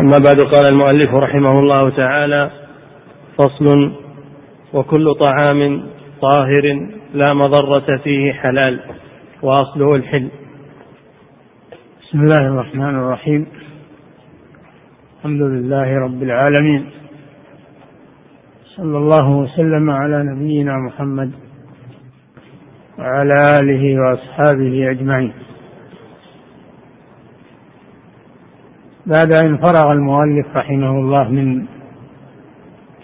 أما بعد قال المؤلف رحمه الله تعالى فصل وكل طعام طاهر لا مضرة فيه حلال وأصله الحل. بسم الله الرحمن الرحيم. الحمد لله رب العالمين. صلى الله وسلم على نبينا محمد وعلى آله وأصحابه أجمعين. بعد أن فرغ المؤلف رحمه الله من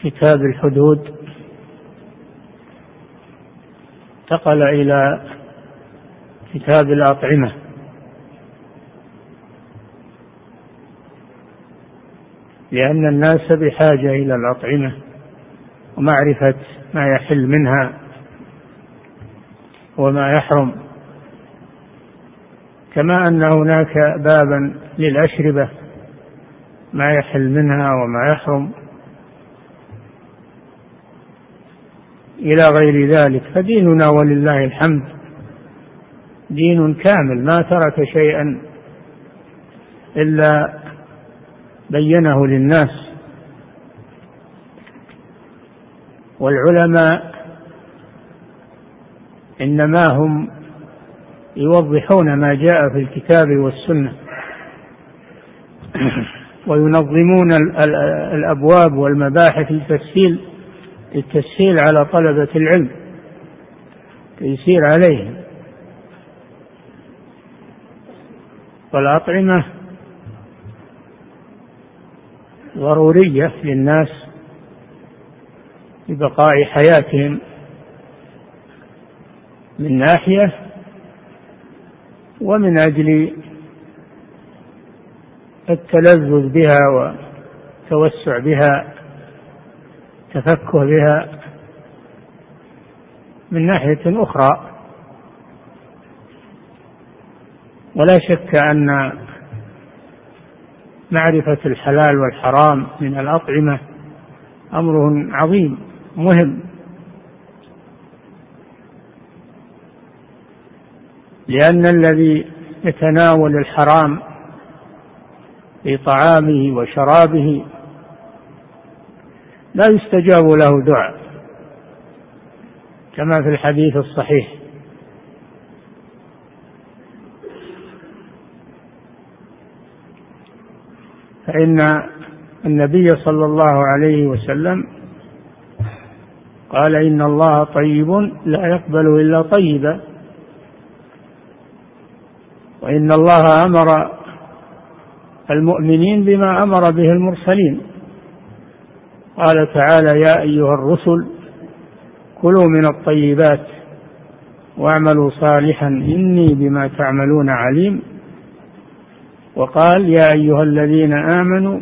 كتاب الحدود انتقل إلى كتاب الأطعمة. لأن الناس بحاجة إلى الأطعمة ومعرفة ما يحل منها وما يحرم. كما أن هناك بابا للأشربة. ما يحل منها وما يحرم. إلى غير ذلك فديننا ولله الحمد. دين كامل ما ترك شيئا إلا بينه للناس. والعلماء إنما هم يوضحون ما جاء في الكتاب والسنة. وينظمون الأبواب والمباحث للتسهيل للتسهيل على طلبة العلم تيسير عليهم. والأطعمة ضرورية للناس لبقاء حياتهم. من ناحية ومن أجل التلذذ بها والتوسع بها تفكه بها من ناحية أخرى. ولا شك أن معرفة الحلال والحرام من الأطعمة أمر عظيم مهم. لأن الذي يتناول الحرام في طعامه وشرابه. لا يستجاب له دعاء كما في الحديث الصحيح. فإن النبي صلى الله عليه وسلم قال إن الله طيب لا يقبل إلا طيبا. وإن الله أمر المؤمنين بما أمر به المرسلين. قال تعالى يا أيها الرسل كلوا من الطيبات واعملوا صالحا إني بما تعملون عليم. وقال يا أيها الذين آمنوا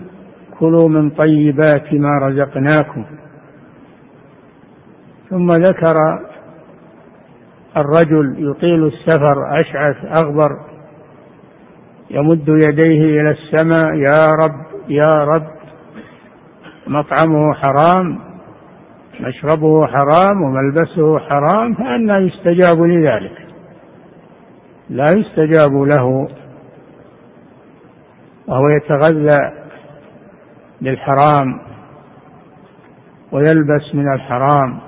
كلوا من طيبات ما رزقناكم. ثم ذكر الرجل يطيل السفر أشعث أغبر يمد يديه إلى السماء يا رب يا رب. مطعمه حرام مشربه حرام وملبسه حرام فأنا يستجاب لذلك. لا يستجاب له. وهو يتغذى بالحرام ويلبس من الحرام.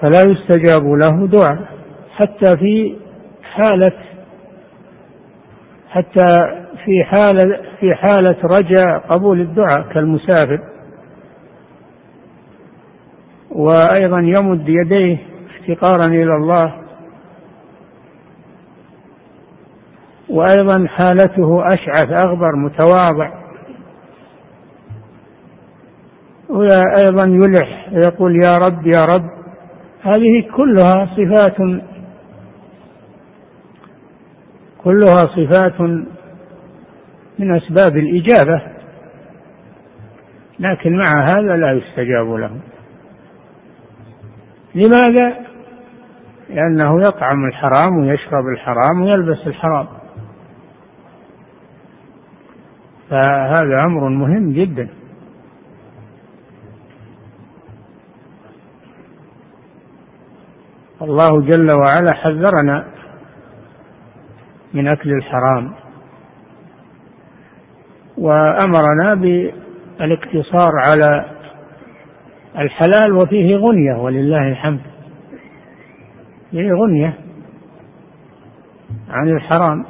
فلا يستجاب له دعاء حتى في حالة حتى في حالة في حالة رجاء قبول الدعاء كالمسافر. وأيضا يمد يديه افتقارا إلى الله. وأيضا حالته أشعث أغبر متواضع. وأيضا يلح يقول يا رب يا رب. هذه كلها صفات كلها صفات من أسباب الإجابة لكن مع هذا لا يستجاب له. لماذا؟ لأنه يطعم الحرام ويشرب الحرام ويلبس الحرام. فهذا أمر مهم جدا. الله جل وعلا حذرنا من أكل الحرام. وأمرنا بالاقتصار على الحلال وفيه غنية ولله الحمد. فيه غنية عن الحرام.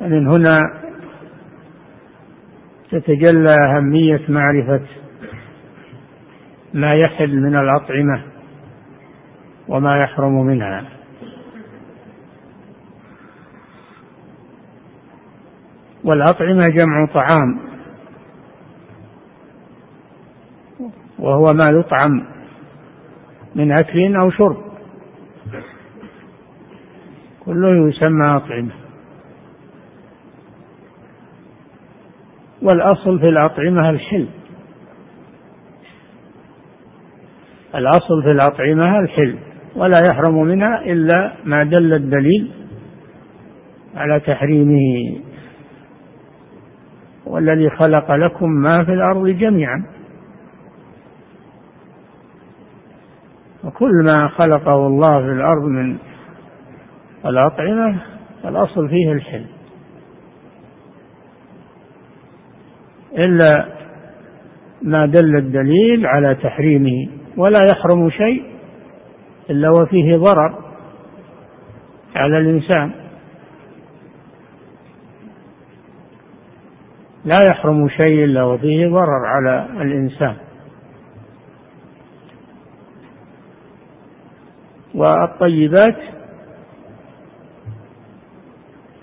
من هنا تتجلى أهمية معرفة ما يحل من الأطعمة وما يحرم منها. والأطعمة جمع طعام وهو ما يطعم من أكل أو شرب. كله يسمى أطعمة. والأصل في الأطعمة الحل الأصل في الأطعمة الحل ولا يحرم منها إلا ما دل الدليل على تحريمه. والذي خلق لكم ما في الأرض جميعا. وكل ما خلقه الله في الأرض من الأطعمة الأصل فيه الحل إلا ما دل الدليل على تحريمه. ولا يحرم شيء إلا وفيه ضرر على الإنسان. لا يحرم شيء إلا وفيه ضرر على الإنسان. والطيبات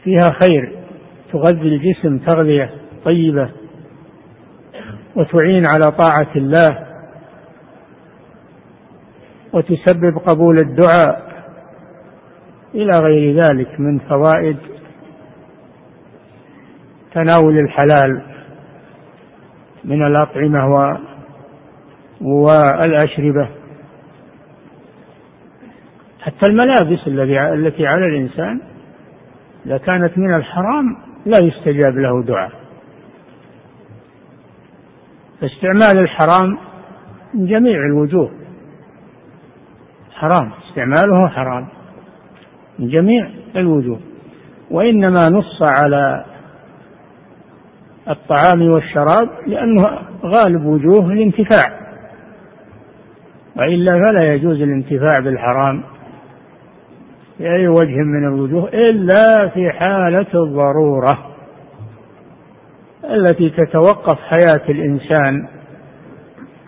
فيها خير تغذي الجسم تغذية طيبة وتعين على طاعة الله. وتسبب قبول الدعاء إلى غير ذلك من فوائد تناول الحلال من الأطعمة والأشربة. حتى الملابس التي على الإنسان إذا كانت من الحرام لا يستجاب له دعاء. فاستعمال الحرام من جميع الوجوه. حرام استعماله حرام. من جميع الوجوه. وإنما نص على الطعام والشراب لأنه غالب وجوه الانتفاع. وإلا فلا يجوز الانتفاع بالحرام في أي وجه من الوجوه إلا في حالة الضرورة التي تتوقف حياة الإنسان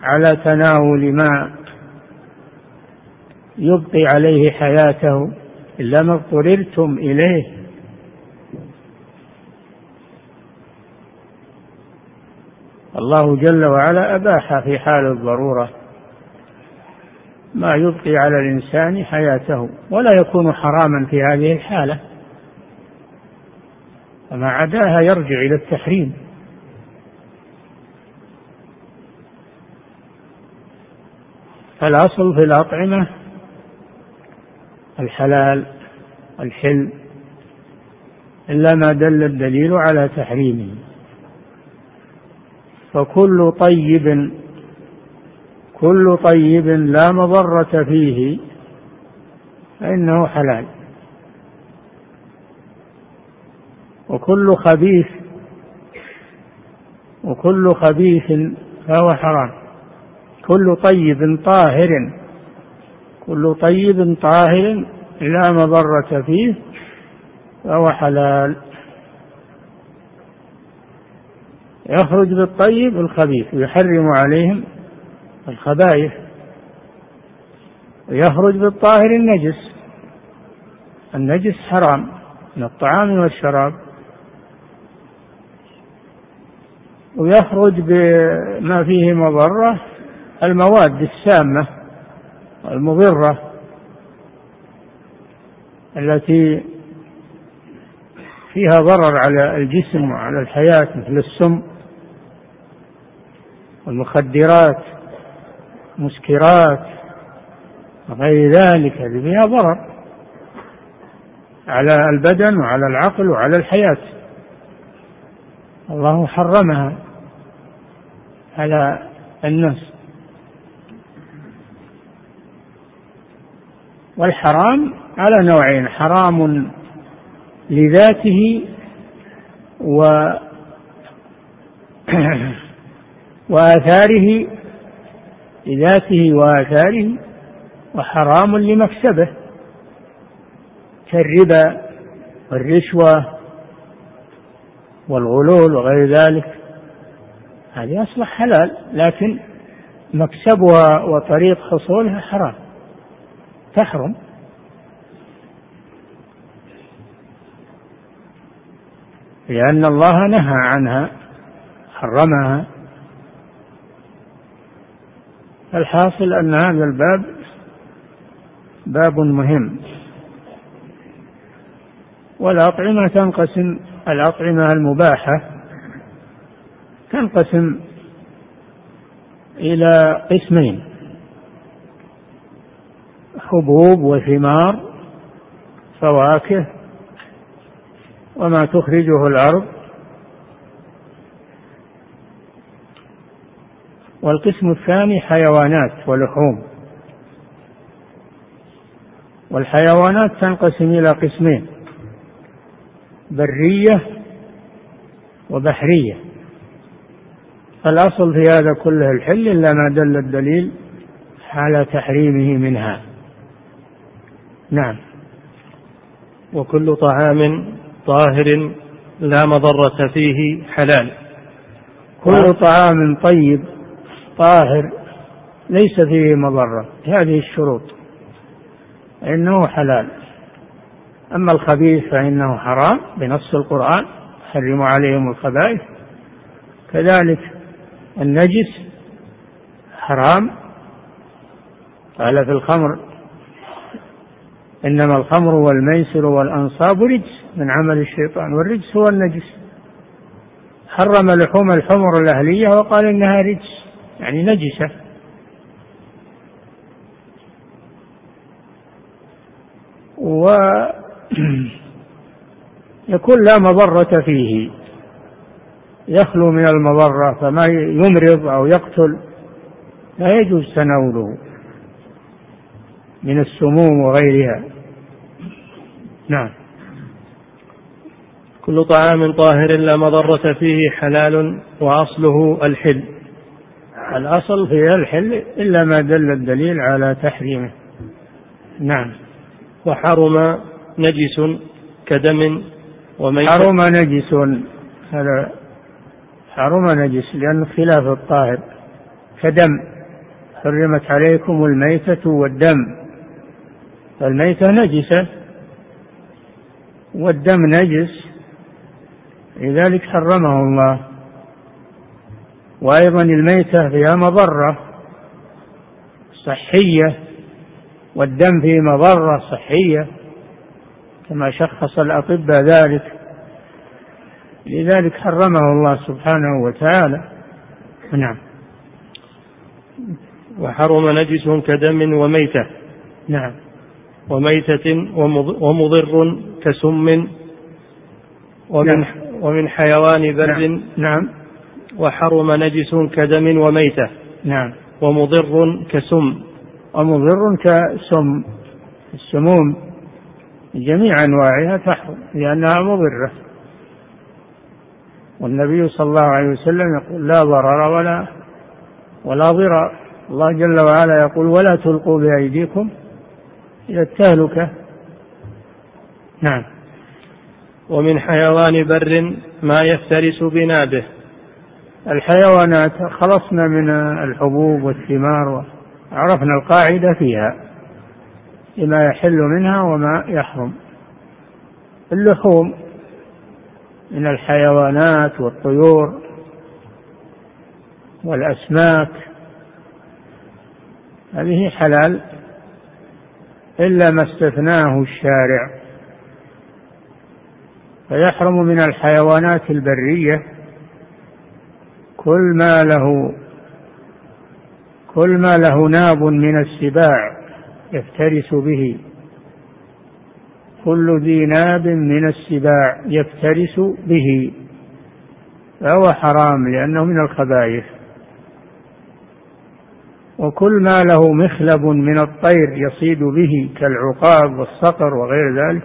على تناول ما يبقي عليه حياته إلا ما اضطررتم إليه. الله جل وعلا أباح في حال الضرورة ما يبقي على الإنسان حياته ولا يكون حراما في هذه الحالة. فما عداها يرجع إلى التحريم. فالأصل في الأطعمة الحلال الحل إلا ما دل الدليل على تحريمه. فكل طيب كل طيب لا مضرة فيه فإنه حلال. وكل خبيث وكل خبيث فهو حرام. كل طيب طاهر كل طيب طاهر لا مضرة فيه فهو حلال. يخرج بالطيب الخبيث ويحرم عليهم الخبائث. ويخرج بالطاهر النجس النجس حرام من الطعام والشراب. ويخرج بما فيه مضرة المواد السامة. المضرة التي فيها ضرر على الجسم وعلى الحياة مثل السم والمخدرات مسكرات وغير ذلك هذه فيها ضرر على البدن وعلى العقل وعلى الحياة. الله حرمها على الناس. والحرام على نوعين حرام لذاته و وآثاره لذاته وآثاره وحرام لمكسبه كالربا والرشوة والغلول وغير ذلك. هذه أصبح حلال لكن مكسبها وطريق حصولها حرام. تحرم لأن الله نهى عنها حرمها. الحاصل أن هذا الباب باب مهم. والأطعمة تنقسم الأطعمة المباحة تنقسم إلى قسمين. حبوب وثمار فواكه وما تخرجه الأرض والقسم الثاني حيوانات ولحوم. والحيوانات تنقسم إلى قسمين برية وبحرية. الأصل في هذا كله الحل إلا ما دل الدليل على تحريمه منها. نعم. وكل طعام طاهر لا مضرة فيه حلال. كل طعام طيب طاهر ليس فيه مضرة هذه الشروط. إنه حلال. أما الخبيث فإنه حرام بنص القرآن حرموا عليهم الخبائث. كذلك النجس حرام. قال في الخمر إنما الخمر والميسر والأنصاب رجس من عمل الشيطان والرجس هو النجس. حرم لحوم الحمر الأهلية وقال إنها رجس يعني نجسة. و يكون لا مضرة فيه. يخلو من المضرة فما يمرض أو يقتل لا يجوز تناوله من السموم وغيرها. نعم. كل طعام طاهر لا مضرة فيه حلال وأصله الحل. الأصل في الحل إلا ما دل الدليل على تحريمه. نعم. وحرم نجس كدم وميت. حرم نجس. هذا حرم نجس لأن خلاف الطاهر. كدم. حرمت عليكم الميتة والدم. فالميتة نجسة. والدم نجس لذلك حرمه الله. وأيضا الميتة فيها مضرة صحية والدم فيه مضرة صحية كما شخص الأطباء ذلك. لذلك حرمه الله سبحانه وتعالى. نعم. وحرم نجس كدم وميتة. نعم. وميتة ومضر كسم ومن نعم. ومن حيوان بر نعم. نعم. وحرم نجس كدم وميتة نعم. ومضر كسم. ومضر كسم. السموم جميع أنواعها تحرم لأنها مضرة. والنبي صلى الله عليه وسلم يقول لا ضرر ولا ولا ضرار الله جل وعلا يقول ولا تلقوا بأيديكم إلى التهلكة. نعم. ومن حيوان بر ما يفترس بنابه. الحيوانات خلصنا من الحبوب والثمار وعرفنا القاعدة فيها. لما يحل منها وما يحرم. اللحوم. من الحيوانات والطيور. والأسماك. هذه حلال. إلا ما استثناه الشارع. فيحرم من الحيوانات البرية كل ما له كل ما له ناب من السباع يفترس به. كل ذي ناب من السباع يفترس به. فهو حرام لأنه من الخبائث. وكل ما له مخلب من الطير يصيد به كالعقاب والصقر وغير ذلك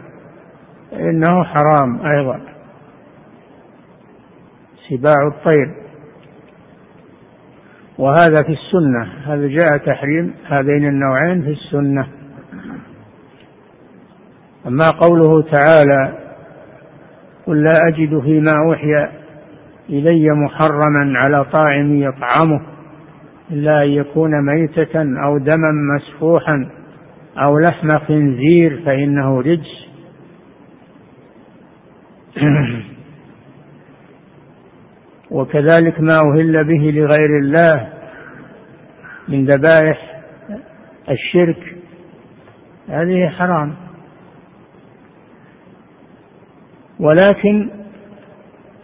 إنه حرام أيضا. سباع الطير. وهذا في السنة هذا جاء تحريم هذين النوعين في السنة. أما قوله تعالى قل لا أجد فيما أوحي إلي محرما على طاعم يطعمه إلا أن يكون ميتة أو دما مسفوحا أو لحم خنزير فإنه رجس. وكذلك ما أهل به لغير الله من ذبائح الشرك. هذه حرام. ولكن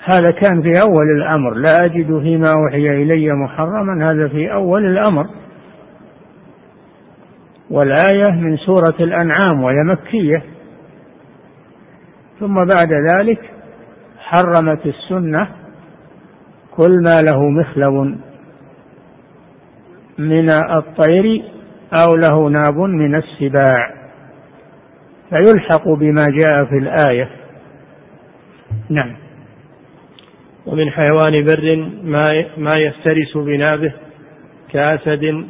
هذا كان في أول الأمر. لا أجد فيما أوحي إلي محرما. هذا في أول الأمر. والآية من سورة الأنعام وهي مكية. ثم بعد ذلك حرمت السنة كل ما له مخلب من الطير أو له ناب من السباع. فيلحق بما جاء في الآية. نعم. ومن حيوان بر ما ما يفترس بنابه كأسد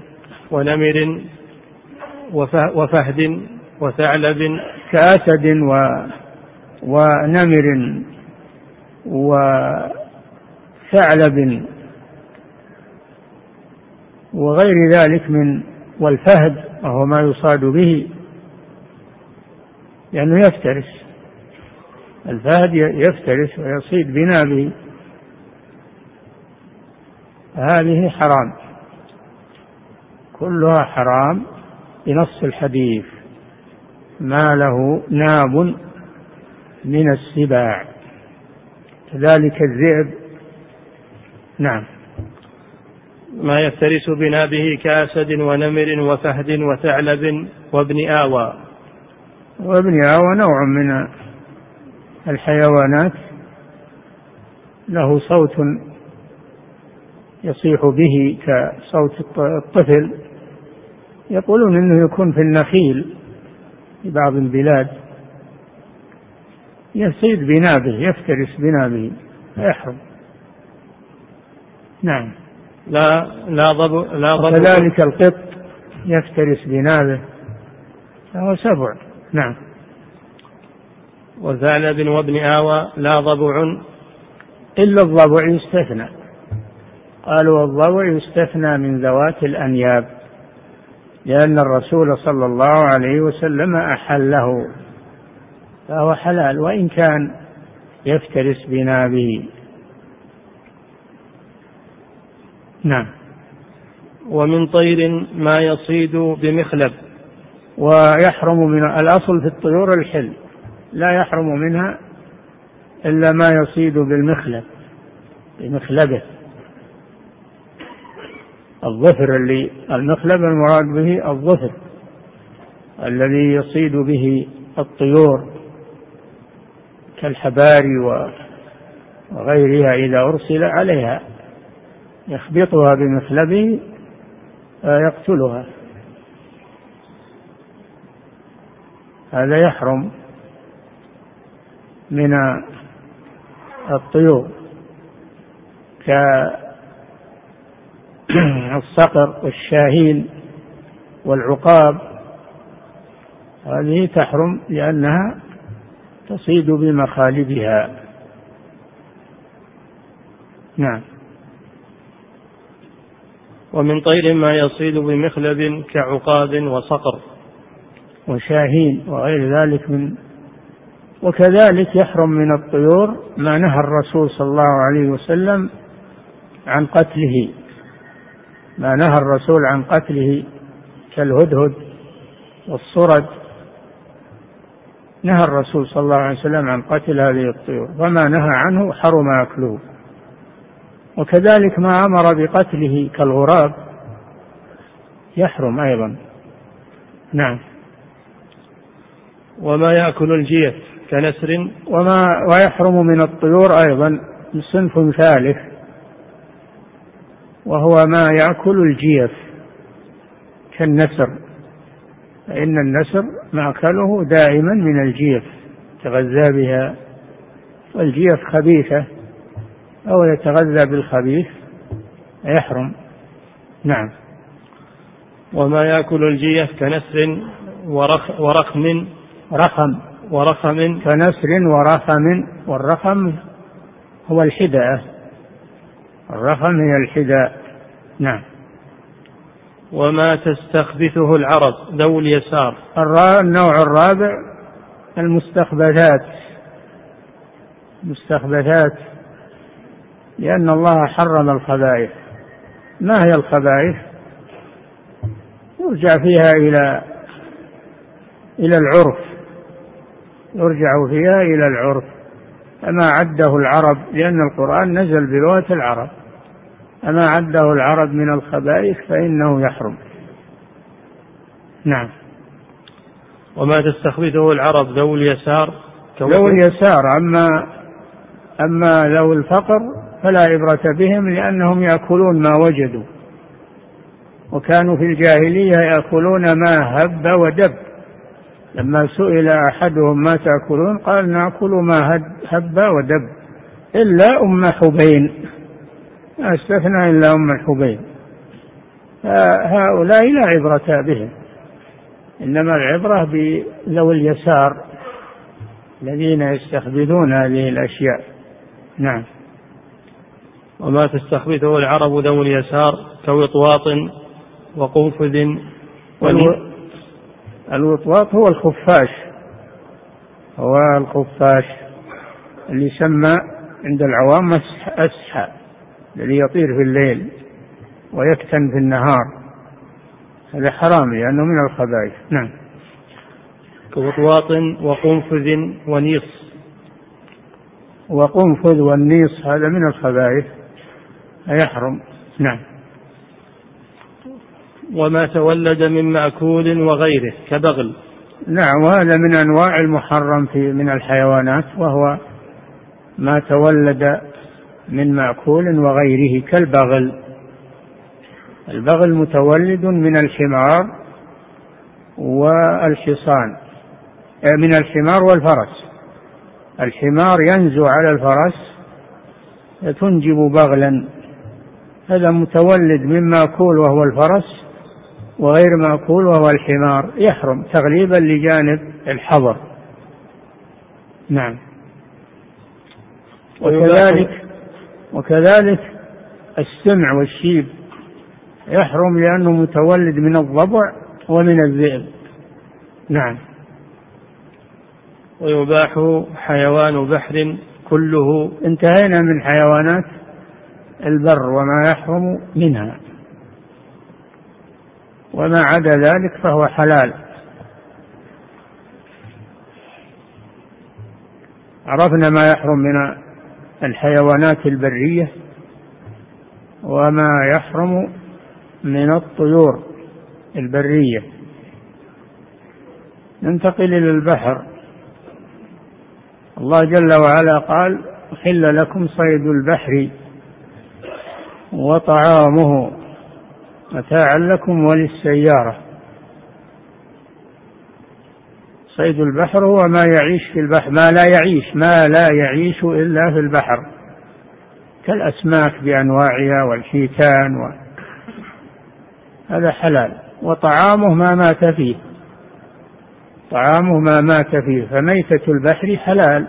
ونمر وفهد وثعلب كأسد و ونمر وثعلب وغير ذلك من والفهد وهو ما يصاد به لأنه يفترس. الفهد يفترس ويصيد بنابه. هذه حرام. كلها حرام بنص الحديث. ما له ناب من السباع. كذلك الذئب. نعم. ما يفترس بنابه كأسد ونمر وفهد وثعلب وابن آوى. وابن آوى نوع من الحيوانات. له صوت يصيح به كصوت الطفل. يقولون إنه يكون في النخيل في بعض البلاد. يصيد بنابه يفترس بنابه فيحرم نعم. لا لا ضب لا ضب. وكذلك القط يفترس بنابه. فهو سبع. نعم. وثعلب وابن آوى لا ضبع. إلا الضبع يستثنى. قالوا الضبع يستثنى من ذوات الأنياب لأن الرسول صلى الله عليه وسلم أحله فهو حلال وإن كان يفترس بنابه. نعم. ومن طير ما يصيد بمخلب. ويحرم من الأصل في الطيور الحل لا يحرم منها إلا ما يصيد بالمخلب بمخلبه. الظفر اللي المخلب المراد به الظفر الذي يصيد به الطيور كالحباري وغيرها إذا أرسل عليها يخبطها بمخلبه فيقتلها هذا يحرم من الطيور. كالصقر والشاهين والعقاب هذه تحرم لأنها تصيد بمخالبها. نعم. ومن طير ما يصيد بمخلب كعقاب وصقر. وشاهين وغير ذلك من وكذلك يحرم من الطيور ما نهى الرسول صلى الله عليه وسلم عن قتله. ما نهى الرسول عن قتله كالهدهد والصرد. نهى الرسول صلى الله عليه وسلم عن قتل هذه الطيور فما نهى عنه حرم أكله. وكذلك ما أمر بقتله كالغراب يحرم أيضا. نعم. وما يأكل الجيف كنسر. وما ويحرم من الطيور أيضا صنف ثالث. وهو ما يأكل الجيف كالنسر فإن النسر مأكله دائما من الجيف يتغذى بها والجيف خبيثة أو يتغذى بالخبيث يحرم نعم. وما يأكل الجيف كنسر ورخ ورخم رخم. ورخم. كنسر ورخم والرخم هو الحداء الرخم هي الحداء نعم. وما تستخبثه العرب ذو اليسار. النوع الرابع المستخبثات. مستخبثات لأن الله حرم الخبائث. ما هي الخبائث؟ يرجع فيها إلى إلى العرف. يرجع فيها إلى العرف. أما عده العرب لأن القرآن نزل بلغة العرب. أما عده العرب من الخبائث فإنه يحرم. نعم. وما تستخبثه العرب ذو اليسار ذو اليسار أما أما ذو الفقر فلا عبرة بهم لأنهم يأكلون ما وجدوا. وكانوا في الجاهلية يأكلون ما هب ودب. لما سئل أحدهم ما تأكلون قال نأكل ما هب ودب إلا أم حبين. ما استثنى إلا أم الحبين هؤلاء لا عبرة بهم. إنما العبرة بذوي اليسار الذين يستخبثون هذه الأشياء. نعم. وما تستخبثه العرب ذوي اليسار كوطواط وقنفذ الوطواط هو الخفاش هو الخفاش اللي يسمى عند العوام أسحى الذي يطير في الليل ويكتن في النهار. هذا حرام لأنه من الخبائث. نعم. كوطواط وقنفذ ونيص. وقنفذ والنيص هذا من الخبائث يحرم. نعم. وما تولد من مأكول وغيره كبغل. نعم وهذا من أنواع المحرم في من الحيوانات وهو ما تولد من مأكول وغيره كالبغل. البغل متولد من الحمار والحصان آه، من الحمار والفرس. الحمار ينزو على الفرس تنجب بغلا. هذا متولد من مأكول وهو الفرس وغير ماكول وهو الحمار يحرم تغليبا لجانب الحظر. نعم. وكذلك وكذلك السمع والشيب يحرم لأنه متولد من الضبع ومن الذئب. نعم. ويباح حيوان بحر كله. انتهينا من حيوانات البر وما يحرم منها. وما عدا ذلك فهو حلال. عرفنا ما يحرم من الحيوانات البرية وما يحرم من الطيور البرية. ننتقل إلى البحر. الله جل وعلا قال أحل لكم صيد البحر وطعامه متاعا لكم وللسيارة. صيد البحر هو ما يعيش في البحر ما لا يعيش ما لا يعيش إلا في البحر. كالأسماك بأنواعها والحيتان و... هذا حلال وطعامه ما مات فيه. طعامه ما مات فيه فميتة البحر حلال.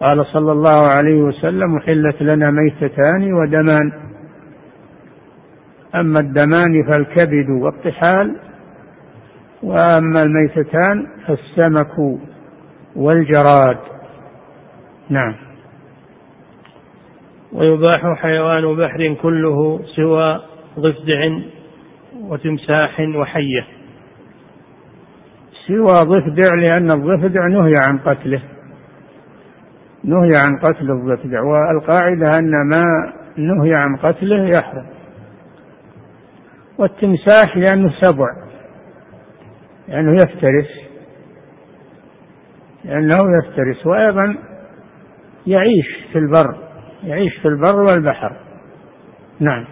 قال صلى الله عليه وسلم أحلت لنا ميتتان ودمان. أما الدمان فالكبد والطحال وأما الميتتان فالسمك والجراد. نعم. ويباح حيوان بحر كله سوى ضفدع وتمساح وحية. سوى ضفدع لأن الضفدع نهي عن قتله. نهي عن قتل الضفدع والقاعدة أن ما نهي عن قتله يحرم. والتمساح لأنه سبع لأنه يفترس لأنه يفترس وأيضا يعيش في البر يعيش في البر والبحر. نعم.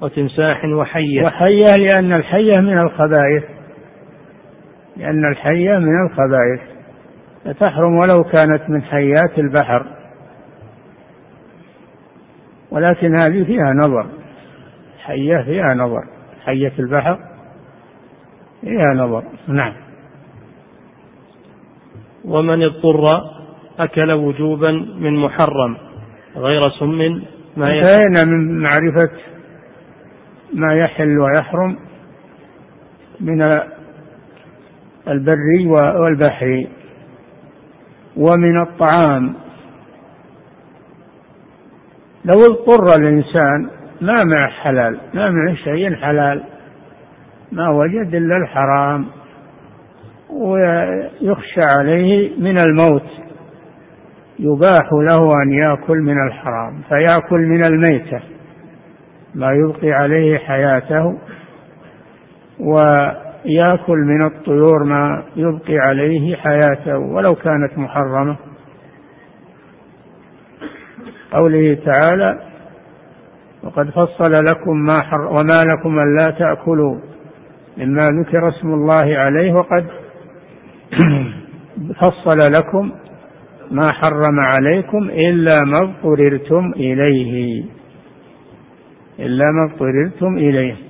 وتمساح وحية. وحية لأن الحية من الخبائث لأن الحية من الخبائث. فتحرم ولو كانت من حيات البحر. ولكن هذه فيها نظر. حية فيها نظر. حية البحر فيها نظر. نعم. ومن اضطر أكل وجوبا من محرم غير سم ما انتهينا من معرفة ما يحل ويحرم من البري والبحري ومن الطعام. لو اضطر الإنسان ما معه حلال ما معه شيء حلال ما وجد إلا الحرام ويخشى عليه من الموت يباح له أن يأكل من الحرام فيأكل من الميتة ما يبقي عليه حياته ويأكل من الطيور ما يبقي عليه حياته ولو كانت محرمة. قوله تعالى وقد فصل لكم ما حر وما لكم ألا تأكلوا مما ذكر اسم الله عليه وقد فصل لكم ما حرم عليكم إلا ما اضطررتم إليه. إلا ما اضطررتم إليه.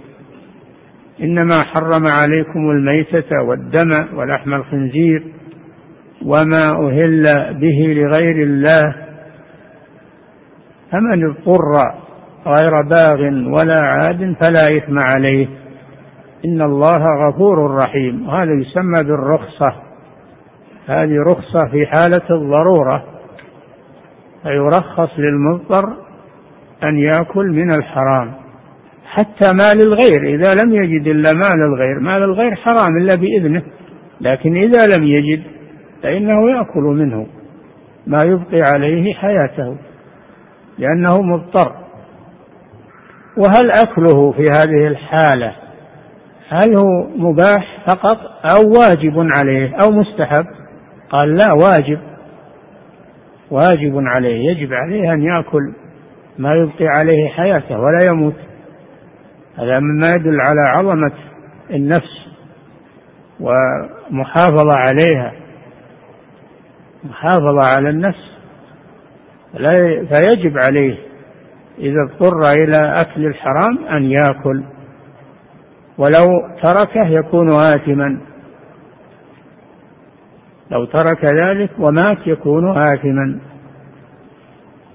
إنما حرم عليكم الميتة والدم ولحم الخنزير وما أهل به لغير الله فمن اضطر غير باغ ولا عاد فلا إثم عليه. إن الله غفور رحيم. هذا يسمى بالرخصة. هذه رخصة في حالة الضرورة. فيرخص للمضطر أن يأكل من الحرام. حتى مال الغير. إذا لم يجد إلا مال الغير مال الغير حرام إلا بإذنه. لكن إذا لم يجد فإنه يأكل منه ما يبقي عليه حياته لأنه مضطر. وهل أكله في هذه الحالة هل هو مباح فقط أو واجب عليه أو مستحب؟ قال لا واجب. واجب عليه. يجب عليه أن يأكل ما يبقي عليه حياته ولا يموت. هذا مما يدل على عظمة النفس ومحافظة عليها. محافظة على النفس فيجب عليه إذا اضطر إلى أكل الحرام أن يأكل. ولو تركه يكون آثما. لو ترك ذلك ومات يكون آثما.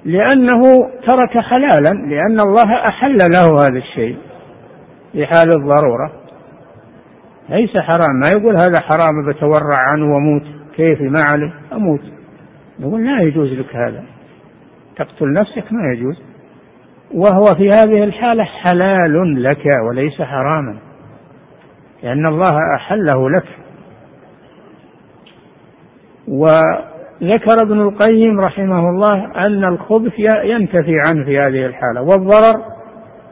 لأنه ترك حلالا لأن الله أحل له هذا الشيء. في حال الضرورة. ليس حرام. ما يقول هذا حرام بتورع عنه واموت كيفي ما عليه أموت. يقول لا يجوز لك هذا. تقتل نفسك ما يجوز. وهو في هذه الحالة حلال لك وليس حراما. لأن الله أحله لك. وذكر ابن القيم رحمه الله أن الخبث ينتفي عنه في هذه الحالة. والضرر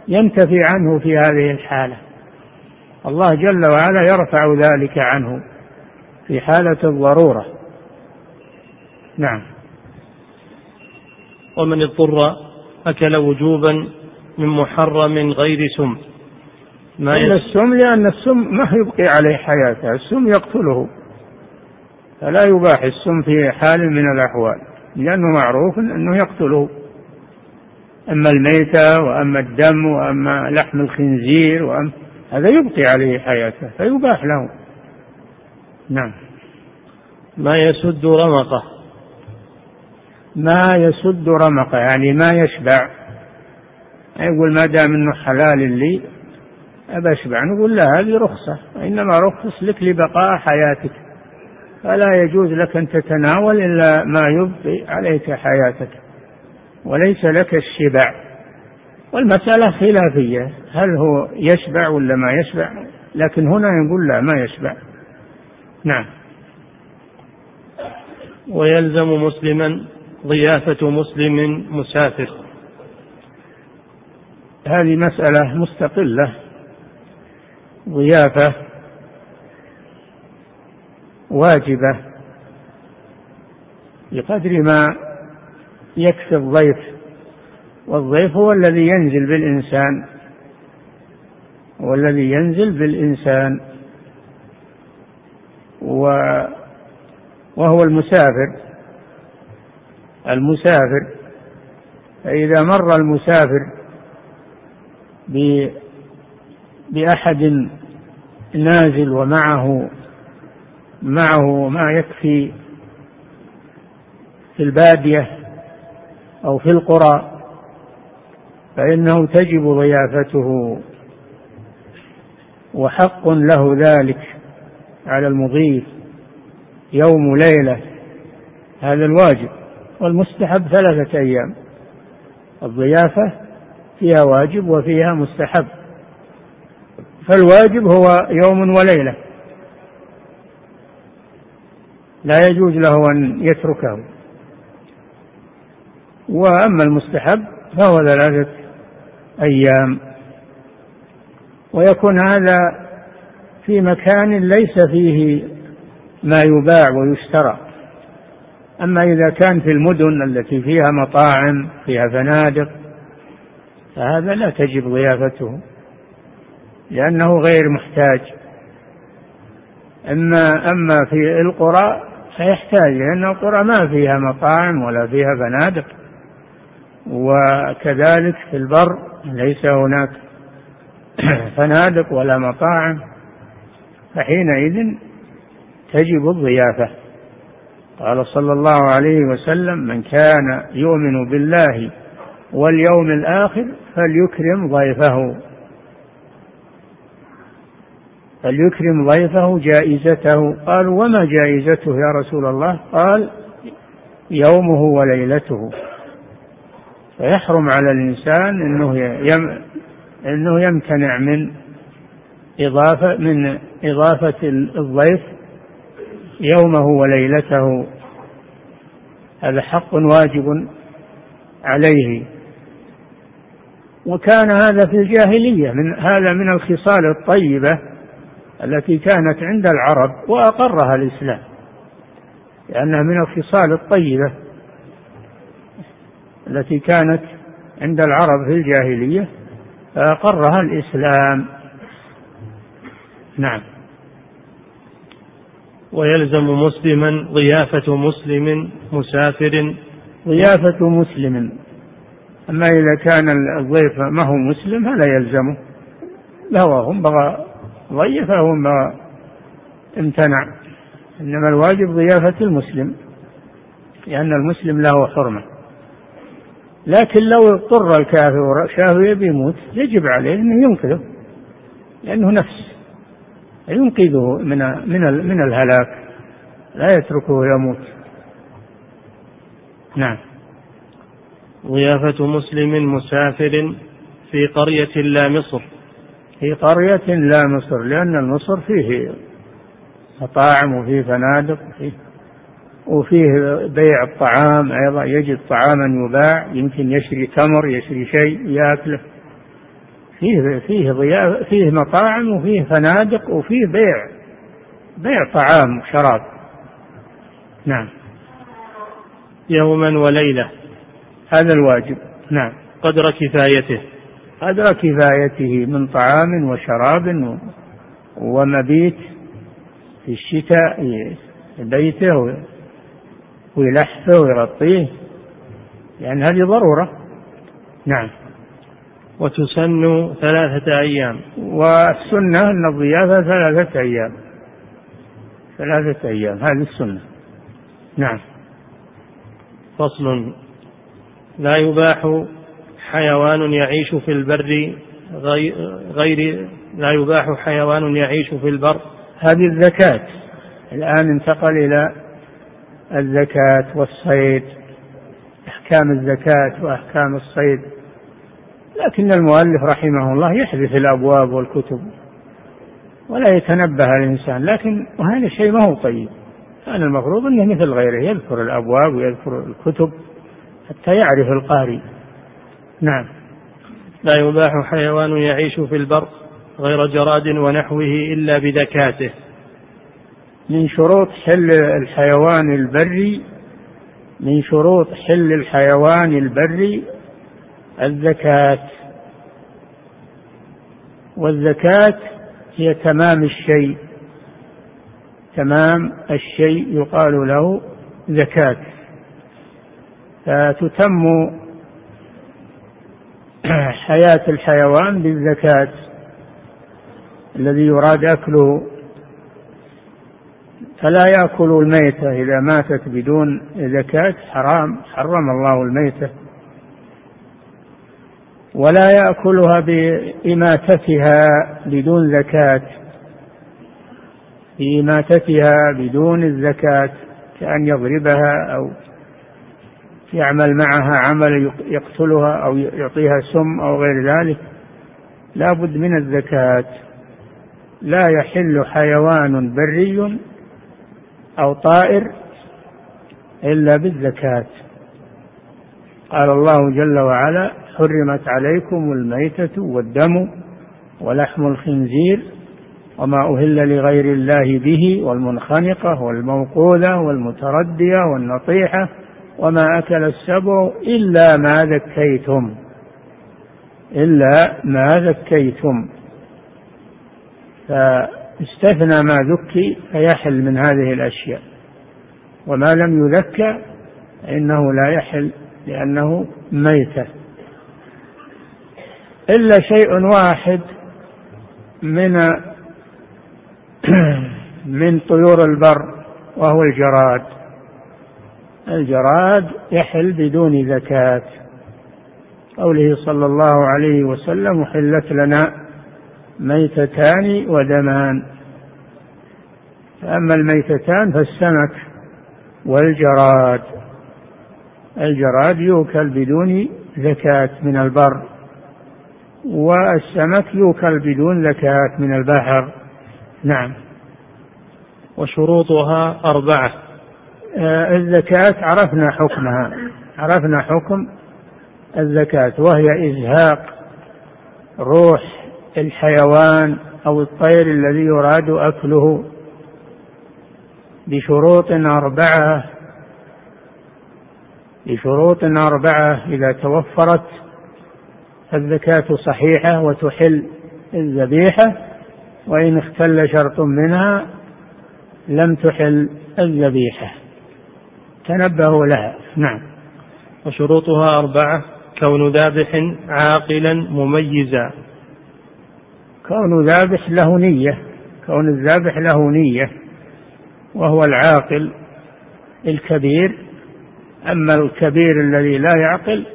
ينتفي عنه في هذه الحالة. الله جل وعلا يرفع ذلك عنه في حالة الضرورة. نعم. ومن اضطر أكل وجوبا من محرم غير سم. ما إلا السم لأن السم ما يبقي عليه حياته. السم يقتله. فلا يباح السم في حال من الأحوال لأنه معروف أنه يقتله. أما الميتة وأما الدم وأما لحم الخنزير وأما هذا يبقي عليه حياته فيباح له. نعم. ما يسد رمقه. ما يسد رمقه يعني ما يشبع. يقول ما دام إنه حلال لي أبى أشبع. نقول لا هذه رخصة. وإنما رخص لك لبقاء حياتك. فلا يجوز لك أن تتناول إلا ما يبقي عليك حياتك. وليس لك الشبع. والمسألة خلافية. هل هو يشبع ولا ما يشبع؟ لكن هنا يقول لا ما يشبع. نعم. ويلزم مسلما ضيافة مسلم مسافر. هذه مسألة مستقلة. ضيافة واجبة. بقدر ما يكفي الضيف والضيف هو الذي ينزل بالإنسان هو الذي ينزل بالإنسان. و وهو المسافر. المسافر فإذا مر المسافر بأحد نازل ومعه معه ما يكفي في البادية أو في القرى فإنه تجب ضيافته. وحق له ذلك على المضيف يوم ليلة هذا الواجب. والمستحب ثلاثة أيام. الضيافة فيها واجب وفيها مستحب. فالواجب هو يوم وليلة. لا يجوز له أن يتركه. وأما المستحب فهو ثلاثة أيام. ويكون هذا في مكان ليس فيه ما يباع ويشترى. أما إذا كان في المدن التي فيها مطاعم فيها فنادق فهذا لا تجب ضيافته لأنه غير محتاج. أما أما في القرى فيحتاج لأن القرى ما فيها مطاعم ولا فيها فنادق. وكذلك في البر ليس هناك فنادق ولا مطاعم فحينئذ تجب الضيافة. قال صلى الله عليه وسلم من كان يؤمن بالله واليوم الآخر فليكرم ضيفه. فليكرم ضيفه جائزته. قالوا وما جائزته يا رسول الله؟ قال يومه وليلته. فيحرم على الإنسان أنه يم أنه يمتنع من إضافة من إضافة الضيف يومه وليلته. هذا حق واجب عليه. وكان هذا في الجاهلية من هذا من الخصال الطيبة التي كانت عند العرب وأقرها الإسلام لأنها من الخصال الطيبة. التي كانت عند العرب في الجاهلية فأقرها الإسلام. نعم. ويلزم مسلما ضيافة مسلم مسافر. ضيافة مسلم. أما إذا كان الضيف ما هو مسلم فلا يلزمه هم بغى ضيفه ما امتنع. إنما الواجب ضيافة المسلم لأن المسلم له حرمة. لكن لو اضطر الكافر شافه يبي يموت يجب عليه أنه ينقذه لأنه نفس ينقذه من من من الهلاك لا يتركه يموت. نعم. ضيافة مسلم مسافر في قرية لا مصر. في قرية لا مصر لأن المصر فيه مطاعم وفيه فنادق وفيه, وفيه بيع الطعام أيضا يجد طعاما يباع يمكن يشري تمر يشري شيء يأكله. فيه فيه ضيافة فيه مطاعم وفيه فنادق وفيه بيع بيع طعام وشراب. نعم. يوما وليلة. هذا الواجب. نعم. قدر كفايته. قدر كفايته من طعام وشراب ومبيت في الشتاء بيته ويلحفه ويغطيه يعني هذه ضرورة. نعم. وتسن ثلاثة أيام. والسنة أن الضيافة ثلاثة أيام. ثلاثة أيام. هذه السنة. نعم. فصل. لا يباح حيوان يعيش في البر غير لا يباح حيوان يعيش في البر. هذه الزكاة. الآن انتقل إلى الزكاة والصيد أحكام الزكاة وأحكام الصيد. لكن المؤلف رحمه الله يحذف الأبواب والكتب ولا يتنبه الإنسان لكن وهذا الشيء ما هو طيب. كان المفروض أنه مثل غيره يذكر الأبواب ويذكر الكتب حتى يعرف القارئ. نعم. لا يباح حيوان يعيش في البر غير جراد ونحوه إلا بذكاته. من شروط حل الحيوان البري من شروط حل الحيوان البري الزكاة. والزكاة هي تمام الشيء تمام الشيء يقال له زكاة. فتتم حياة الحيوان بالزكاة. الذي يراد أكله فلا يأكل الميتة إذا ماتت بدون زكاة حرام حرم الله الميتة. ولا يأكلها بإماتتها بدون زكاة. بإماتتها بدون الزكاة كأن يضربها أو يعمل معها عمل يقتلها أو يعطيها سم أو غير ذلك. لا بد من الزكاة. لا يحل حيوان بري أو طائر إلا بالزكاة. قال الله جل وعلا حرمت عليكم الميتة والدم ولحم الخنزير وما أهل لغير الله به والمنخنقة والموقوذة والمتردية والنطيحة وما أكل السبع إلا ما ذكيتم. إلا ما ذكيتم. فاستثنى ما ذكي فيحل من هذه الأشياء. وما لم يذكى فإنه لا يحل لأنه ميتة. إلا شيء واحد من من طيور البر وهو الجراد. الجراد يحل بدون زكاة. قوله صلى الله عليه وسلم حلت لنا ميتتان ودمان. فأما الميتتان فالسمك والجراد. الجراد يؤكل بدون زكاة من البر والسمك يؤكل بدون زكاة من البحر. نعم. وشروطها أربعة. آه، الزكاة عرفنا حكمها. عرفنا حكم الزكاة وهي إزهاق روح الحيوان أو الطير الذي يراد أكله بشروط أربعة بشروط أربعة إذا توفرت الزكاة صحيحة وتحل الذبيحة وإن اختل شرط منها لم تحل الذبيحة. تنبهوا لها. نعم. وشروطها أربعة كون ذابح عاقلا مميزا. كون ذابح له نية كون الذابح له نية وهو العاقل الكبير. أما الكبير الذي لا يعقل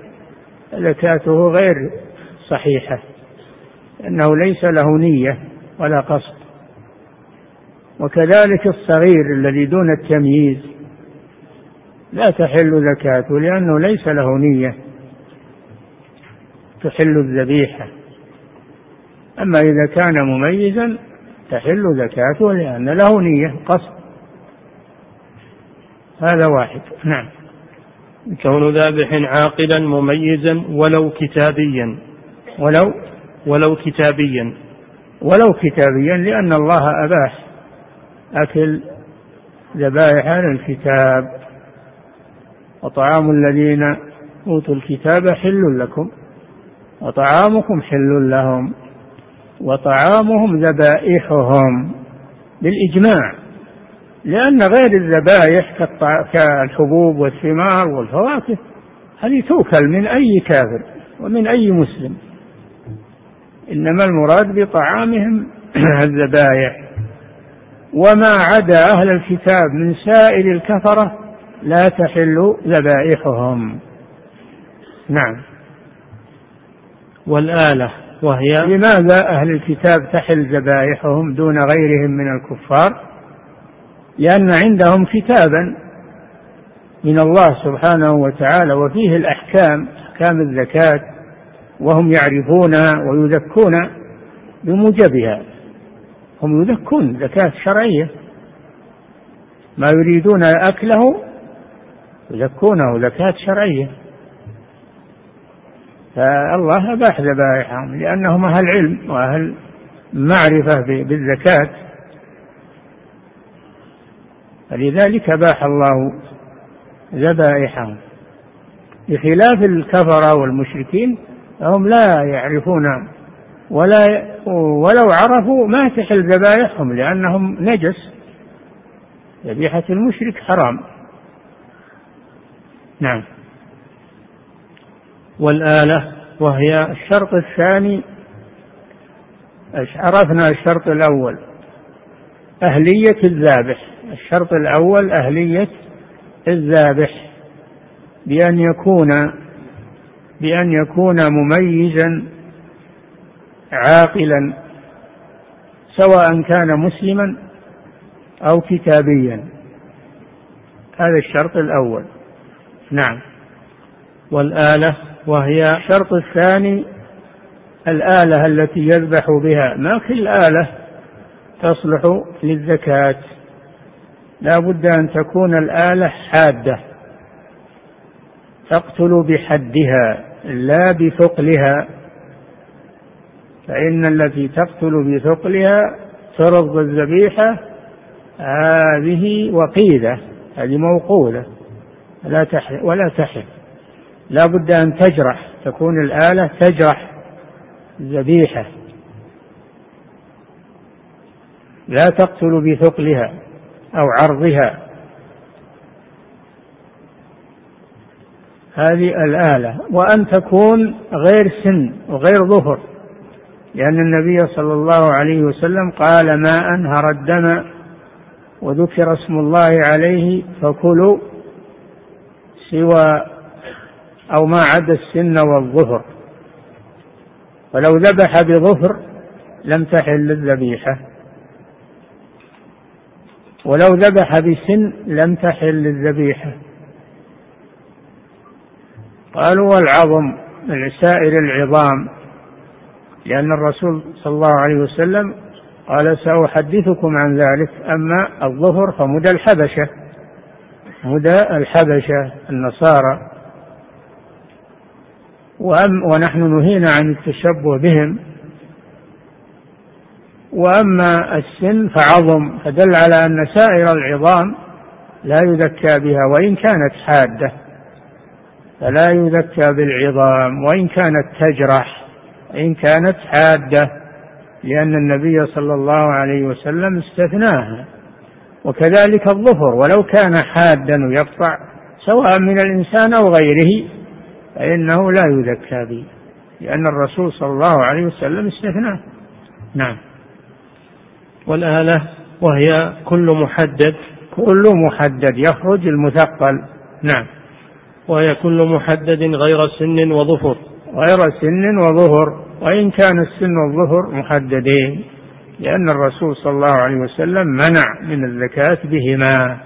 زكاته غير صحيحة لأنه ليس له نية ولا قصد. وكذلك الصغير الذي دون التمييز لا تحل زكاته لأنه ليس له نية تحل الذبيحة. أما إذا كان مميزا تحل زكاته لأن له نية قصد. هذا واحد. نعم. كون ذابح عاقلا مميزا ولو كتابيا. ولو؟ ولو كتابيا. ولو كتابيا لأن الله أباح أكل ذبائح أهل الكتاب. وطعام الذين أوتوا الكتاب حل لكم وطعامكم حل لهم. وطعامهم ذبائحهم بالإجماع لأن غير الذبائح كالحبوب والثمار والفواكه هذه تؤكل من أي كافر ومن أي مسلم. إنما المراد بطعامهم الذبائح. وما عدا أهل الكتاب من سائر الكفرة لا تحل ذبائحهم. نعم. والآلة. وهي لماذا أهل الكتاب تحل ذبائحهم دون غيرهم من الكفار؟ لأن عندهم كتابا من الله سبحانه وتعالى وفيه الأحكام أحكام الزكاة وهم يعرفونها ويزكون بموجبها. هم يزكون زكاة شرعية. ما يريدون أكله يزكونه زكاة شرعية. فالله أباح ذبائحهم لأنهم أهل علم وأهل معرفة بالزكاة. فلذلك أباح الله ذبائحهم. بخلاف الكفرة والمشركين فهم لا يعرفون ولا ولو عرفوا ما تحل ذبائحهم لأنهم نجس. ذبيحة المشرك حرام. نعم. والآلة وهي الشرط الثاني. عرفنا الشرط الأول. أهلية الذابح. الشرط الأول أهلية الذابح. بأن يكون بأن يكون مميزا عاقلا سواء كان مسلما أو كتابيا. هذا الشرط الأول. نعم. والآلة وهي الشرط الثاني الآلة التي يذبح بها. ما كل آلة تصلح للزكاة. لا بد أن تكون الآلة حادة. تقتل بحدها لا بثقلها. فإن التي تقتل بثقلها ترض الذبيحة. هذه وقيدة هذه موقولة لا تحل ولا تحل لا بد أن تجرح تكون الآلة تجرح الذبيحة لا تقتل بثقلها أو عرضها. هذه الآلة وأن تكون غير سن وغير ظهر لأن النبي صلى الله عليه وسلم قال ما أنهر الدم وذكر اسم الله عليه فكلوا سوى أو ما عدا السن والظهر. ولو ذبح بظهر لم تحل الذبيحة. ولو ذبح بسن لم تحل الذبيحة. قالوا والعظم من سائر العظام لأن الرسول صلى الله عليه وسلم قال سأحدثكم عن ذلك أما الظهر فمدى الحبشة. مدى الحبشة النصارى. وأم ونحن نهينا عن التشبه بهم. وأما السن فعظم فدل على أن سائر العظام لا يذكى بها وإن كانت حادة فلا يذكى بالعظام وإن كانت تجرح وإن كانت حادة لأن النبي صلى الله عليه وسلم استثناها. وكذلك الظفر ولو كان حادا يقطع سواء من الإنسان أو غيره فإنه لا يذكى به لأن الرسول صلى الله عليه وسلم استثناه. نعم. والآلة وهي كل محدد. كل محدد يخرج المثقل. نعم. وهي كل محدد غير سن وظفر. غير سن وظهر. وإن كان السن والظهر محددين لأن الرسول صلى الله عليه وسلم منع من الزكاة بهما.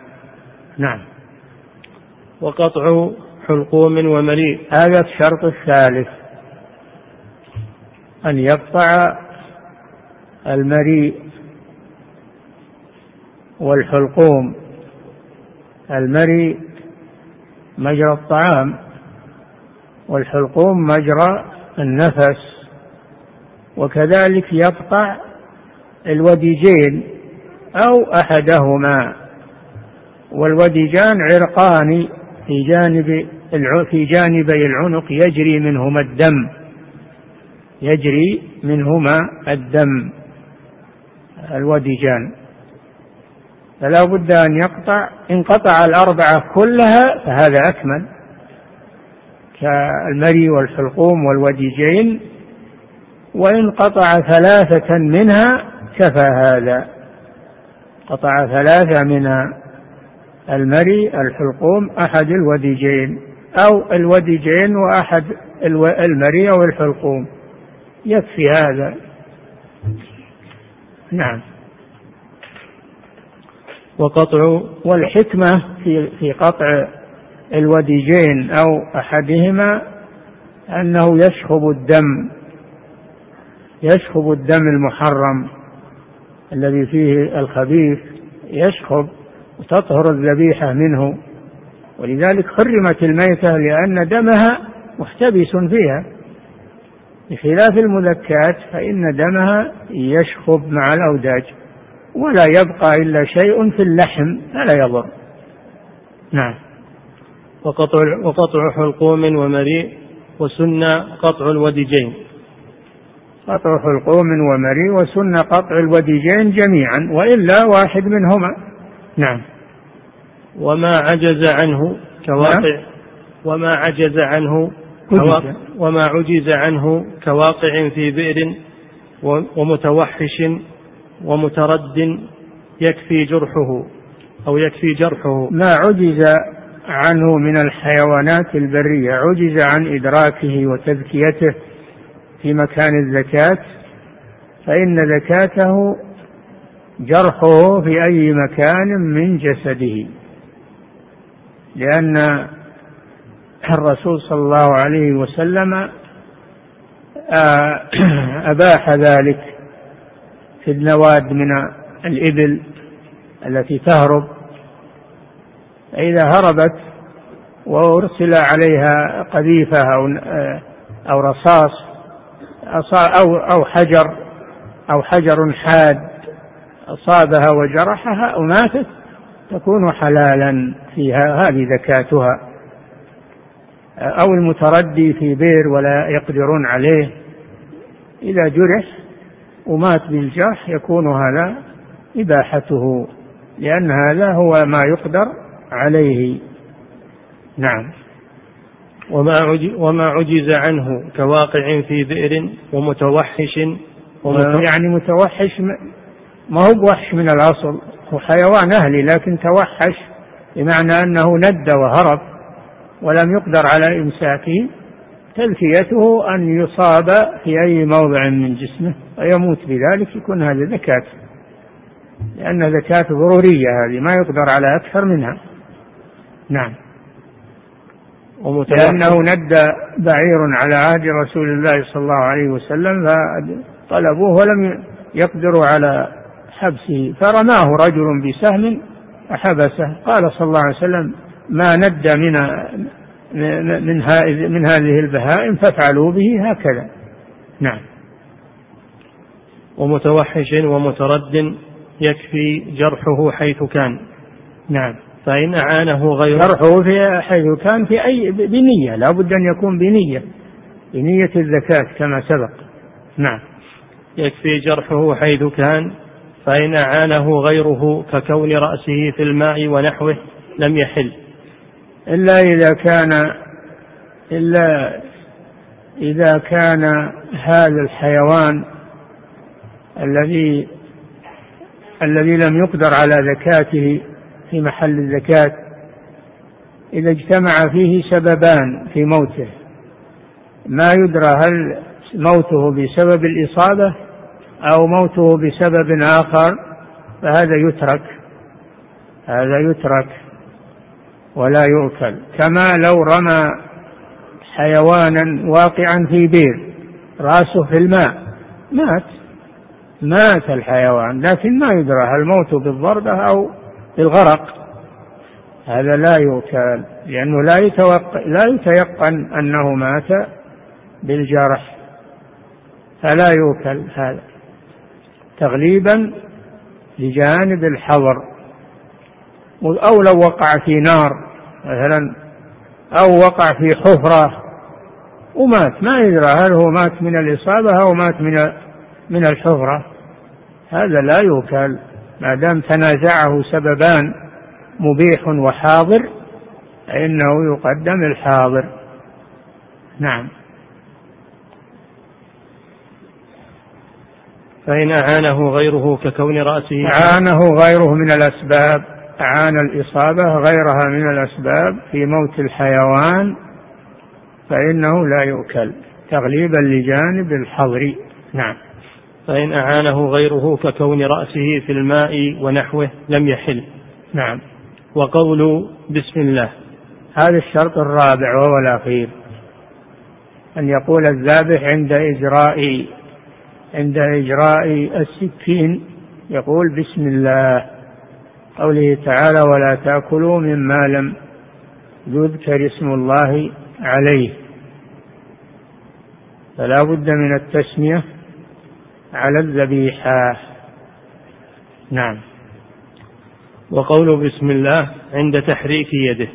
نعم. وقطع حلقوم ومليء. هذا الشرط الثالث. أن يقطع المريء والحلقوم. المريء مجرى الطعام والحلقوم مجرى النفس. وكذلك يقطع الوديجين أو أحدهما. والوديجان عرقان في جانب في جانبي العنق يجري منهما الدم. يجري منهما الدم. الوديجان. فلا بد أن يقطع إن قطع الأربعة كلها فهذا أكمل. كالمري والحلقوم والوديجين. وإن قطع ثلاثة منها كفى هذا. قطع ثلاثة منها. المري الحلقوم أحد الوديجين أو الوديجين وأحد المري أو الحلقوم. يكفي هذا. نعم. وقطع والحكمة في في قطع الوديجين أو أحدهما أنه يشخب الدم يشخب الدم المحرم الذي فيه الخبيث يشخب وتطهر الذبيحة منه. ولذلك حرمت الميتة لأن دمها محتبس فيها. بخلاف المذكات فإن دمها يشخب مع الأوداج ولا يبقى إلا شيء في اللحم فلا يضر. نعم. وقطع, وقطع حلقوم ومريء وسن قطع الوديجين. قطع حلقوم ومري وسن قطع الوديجين جميعا وإلا واحد منهما. نعم. وما عجز عنه كواقع نعم. وما عجز عنه وما عجز عنه كواقع في بئر ومتوحش ومترد يكفي جرحه أو يكفي جرحه. ما عجز عنه من الحيوانات البرية عجز عن إدراكه وتذكيته في مكان الزكاة فإن زكاته جرحه في أي مكان من جسده. لأن الرسول صلى الله عليه وسلم آه، أباح ذلك في النواد من الإبل التي تهرب. فإذا هربت وأرسل عليها قذيفة أو أو رصاص أو أو حجر أو حجر حاد أصابها وجرحها أو ماتت تكون حلالا فيها هذه زكاتها. أو المتردي في بئر ولا يقدرون عليه. إذا جرح ومات بالجرح يكون هذا إباحته لأن هذا هو ما يقدر عليه. نعم. وما وما عجز عنه كواقع في بئر ومتوحش. ومتوحش يعني متوحش ما هو بوحش من الأصل. هو حيوان أهلي لكن توحش بمعنى أنه ند وهرب ولم يقدر على إمساكه تلفيته أن يصاب في أي موضع من جسمه ويموت بذلك يكون هذا زكاة لأن زكاة ضرورية هذه ما يقدر على أكثر منها. نعم. لأنه ند بعير على عهد رسول الله صلى الله عليه وسلم فطلبوه ولم يقدروا على حبسه فرماه رجل بسهم فحبسه قال صلى الله عليه وسلم ما ند من من من هذه البهائم فافعلوا به هكذا. نعم. ومتوحش ومترد يكفي جرحه حيث كان. نعم. فإن أعانه غيره جرحه في حيث كان في أي بنية لا بد أن يكون بنية بنية الزكاة كما سبق. نعم. يكفي جرحه حيث كان فإن أعانه غيره ككون رأسه في الماء ونحوه لم يحل. إلا إذا كان إلا إذا كان هذا الحيوان الذي الذي لم يقدر على زكاته في محل الزكاة إذا اجتمع فيه سببان في موته. ما يدرى هل موته بسبب الإصابة أو موته بسبب آخر فهذا يترك هذا يترك ولا يؤكل. كما لو رمى حيوانا واقعا في بير رأسه في الماء مات مات الحيوان لكن ما يدرى هل موته بالضربة أو بالغرق. هذا لا يؤكل لأنه لا يتوقع لا يتيقن أنه مات بالجرح. فلا يؤكل هذا. تغليبا لجانب الحظر أو لو وقع في نار مثلا أو وقع في حفرة ومات. ما يدرى هل هو مات من الإصابة أو مات من من الحفرة. هذا لا يوكل ما دام تنازعه سببان مبيح وحاضر فإنه يقدم الحاضر. نعم. فإن أعانه غيره ككون رأسه. أعانه غيره من الأسباب. أعان الإصابة غيرها من الأسباب في موت الحيوان فإنه لا يؤكل. تغليبا لجانب الحظر. نعم. فإن أعانه غيره ككون رأسه في الماء ونحوه لم يحل. نعم. وقول بسم الله. هذا الشرط الرابع وهو الأخير. أن يقول الذابح عند إجراء عند إجراء السكين يقول بسم الله. قوله تعالى ولا تأكلوا مما لم يذكر اسم الله عليه. فلا بد من التسمية على الذبيحة. نعم. وقوله بسم الله عند تحريك يده.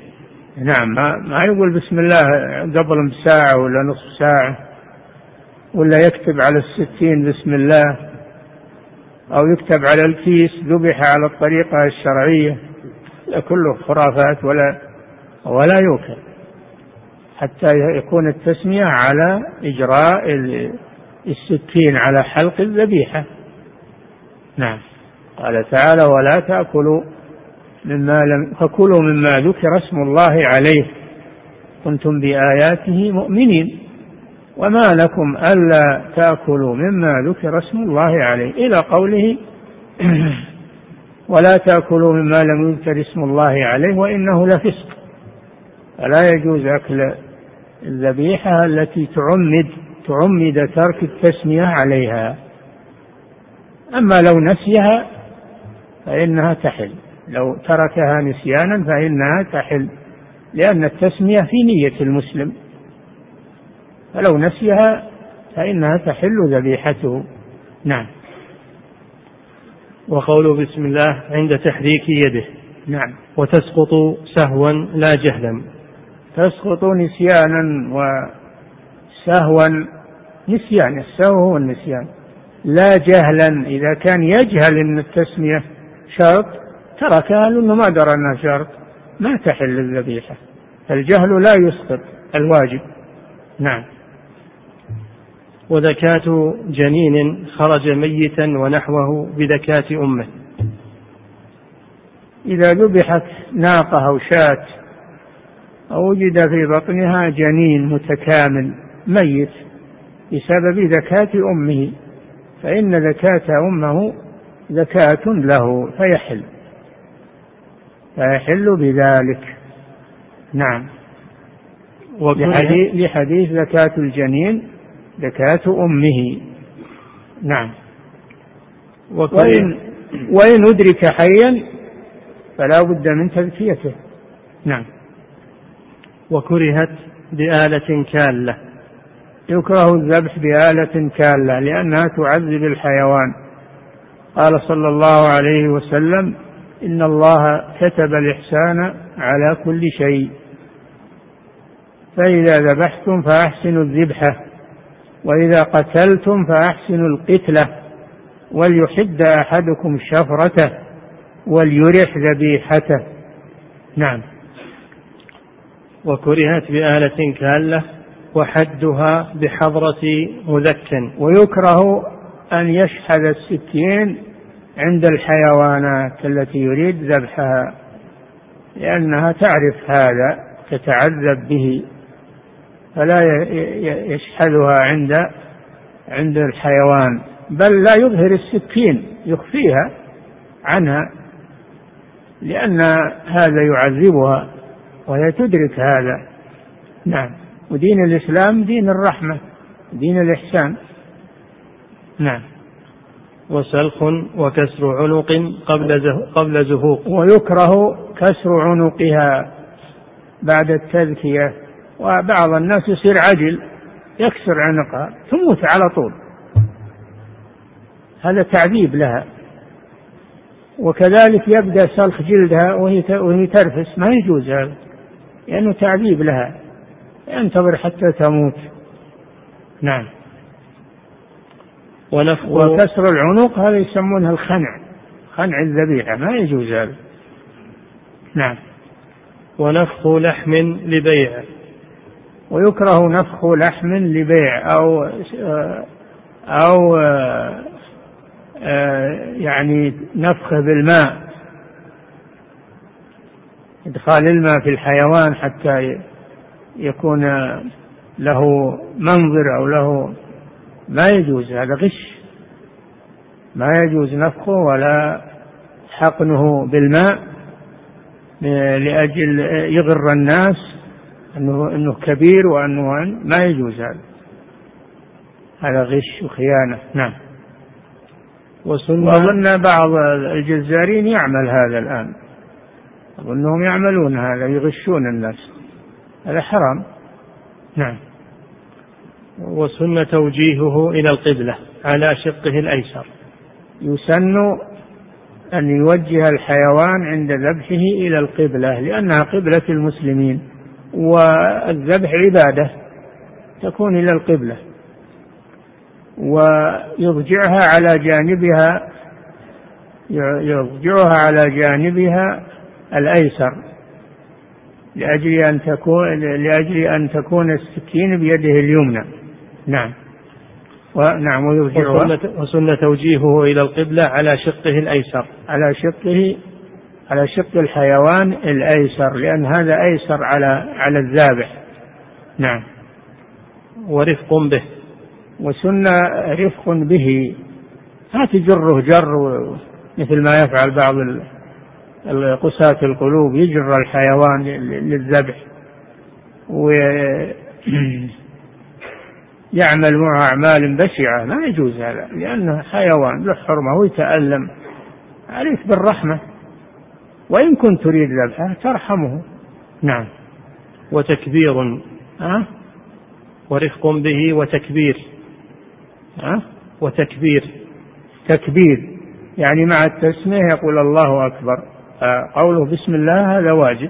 نعم ما, ما يقول بسم الله قبل بساعة ولا نصف ساعة. ولا يكتب على الستين بسم الله أو يكتب على الكيس ذبح على الطريقة الشرعية كله خرافات ولا ولا يوكل حتى يكون التسمية على إجراء السكين على حلق الذبيحة. نعم. قال تعالى ولا تأكلوا مما لم فكلوا مما ذكر اسم الله عليه كنتم بآياته مؤمنين. وما لكم ألا تأكلوا مما ذكر اسم الله عليه. إلى قوله ولا تأكلوا مما لم يذكر اسم الله عليه وإنه لفسق. فلا يجوز أكل الذبيحة التي تعمد تعمد ترك التسمية عليها. أما لو نسيها فإنها تحل. لو تركها نسيانا فإنها تحل لأن التسمية في نية المسلم. فلو نسيها فإنها تحل ذبيحته نعم. وقوله بسم الله عند تحريك يده. نعم. وتسقط سهوا لا جهلا. تسقط نسيانا وسهوا نسيان. السهو هو النسيان. لا جهلا. إذا كان يجهل أن التسمية شرط تركها لأنه ما درى أنها شرط. ما تحل الذبيحة. الجهل لا يسقط. الواجب. نعم. وذكاة جنين خرج ميتا ونحوه بذكاة أمه. إذا ذبحت ناقة أو شاة أو وجد في بطنها جنين متكامل ميت بسبب ذكاة أمه فإن ذكاة أمه زكاة له فيحل. فيحل بذلك. نعم. لحديث, لحديث زكاة الجنين زكاة أمه. نعم. وإن, وإن أدرك حيا فلا بد من تزكيته نعم. وكرهت بآلة كالة. يكره الذبح بآلة كالة لأنها تعذب الحيوان. قال صلى الله عليه وسلم إن الله كتب الإحسان على كل شيء. فإذا ذبحتم فأحسنوا الذبحة. وإذا قتلتم فأحسنوا القتلة وليحد أحدكم شفرته وليرح ذبيحته. نعم. وكرهت بآلة كالة وحدها بحضرة مذك. ويكره أن يشحذ السكين عند الحيوانات التي يريد ذبحها لأنها تعرف هذا تتعذب به. فلا يشحذها عند عند الحيوان بل لا يظهر السكين يخفيها عنها لأن هذا يعذبها وهي تدرك هذا. نعم. ودين الإسلام دين الرحمة دين الإحسان. نعم. وسلخ وكسر عنق قبل قبل زهوق. ويكره كسر عنقها بعد التذكية. وبعض الناس يصير عجل يكسر عنقها تموت على طول. هذا تعذيب لها. وكذلك يبدأ سلخ جلدها وهي وهي ترفس. ما يجوز هذا لأنه تعذيب لها. ينتظر حتى تموت. نعم. ونفخ وكسر العنق هذا يسمونها الخنع. خنع الذبيحة. ما يجوز هذا. نعم. ونفخ لحم لبيع ويكره نفخ لحم لبيع أو أو يعني نفخه بالماء إدخال الماء في الحيوان حتى يكون له منظر أو له ما يجوز هذا غش. ما يجوز نفخه ولا حقنه بالماء لأجل يغر الناس أنه أنه كبير وأنه ما يجوز هذا. هذا غش وخيانة. نعم. وأظن بعض الجزارين يعمل هذا الآن. أظنهم يعملون هذا يغشون الناس. هذا حرام. نعم. وسن توجيهه إلى القبلة على شقه الأيسر. يسن أن يوجه الحيوان عند ذبحه إلى القبلة لأنها قبلة المسلمين. والذبح عبادة تكون إلى القبلة ويضجعها على جانبها يضجعها على جانبها الأيسر لأجل أن تكون لأجل أن تكون السكين بيده اليمنى. نعم. ونعم ويرجعها وسنة توجيهه إلى القبلة على شقه الأيسر. على شقه على شق الحيوان الأيسر لأن هذا أيسر على على الذابح. نعم. ورفق به. وسنة رفق به. لا تجره جر مثل ما يفعل بعض قساة القلوب يجر الحيوان للذبح. ويعمل معه أعمال بشعة. ما يجوز هذا لأنه حيوان له حرمة ويتألم. عليك بالرحمة. وإن كنت تريد ذبحه ترحمه. نعم. وتكبير أه؟ ورفق به وتكبير أه؟ وتكبير. تكبير. يعني مع التسمية يقول الله أكبر. قوله بسم الله هذا واجب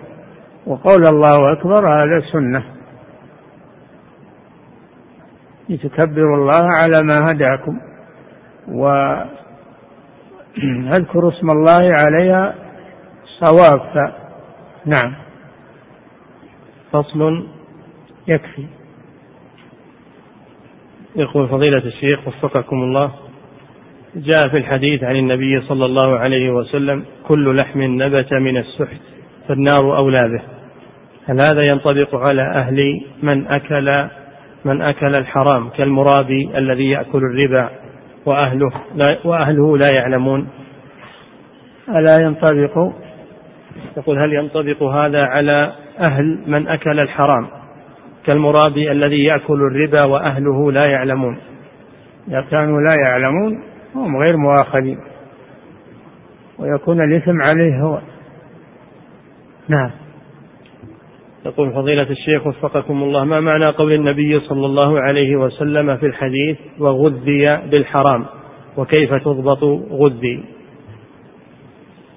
وقول الله أكبر هذا سنة. لتكبروا الله على ما هداكم. واذكروا اسم الله عليها صواب نعم. فصل يكفي. يقول فضيلة الشيخ وفقكم الله جاء في الحديث عن النبي صلى الله عليه وسلم كل لحم نبت من السحت فالنار أولى به. هل هذا ينطبق على أهل من أكل من أكل الحرام كالمرابي الذي يأكل الربا وأهله لا وأهله لا يعلمون؟ ألا ينطبق يقول هل ينطبق هذا على أهل من أكل الحرام كالمرابي الذي يأكل الربا وأهله لا يعلمون؟ إذا كانوا لا يعلمون هم غير مؤاخذين. ويكون الإثم عليه هو. نعم. يقول فضيلة الشيخ وفقكم الله ما معنى قول النبي صلى الله عليه وسلم في الحديث وغذي بالحرام؟ وكيف تضبط غذي؟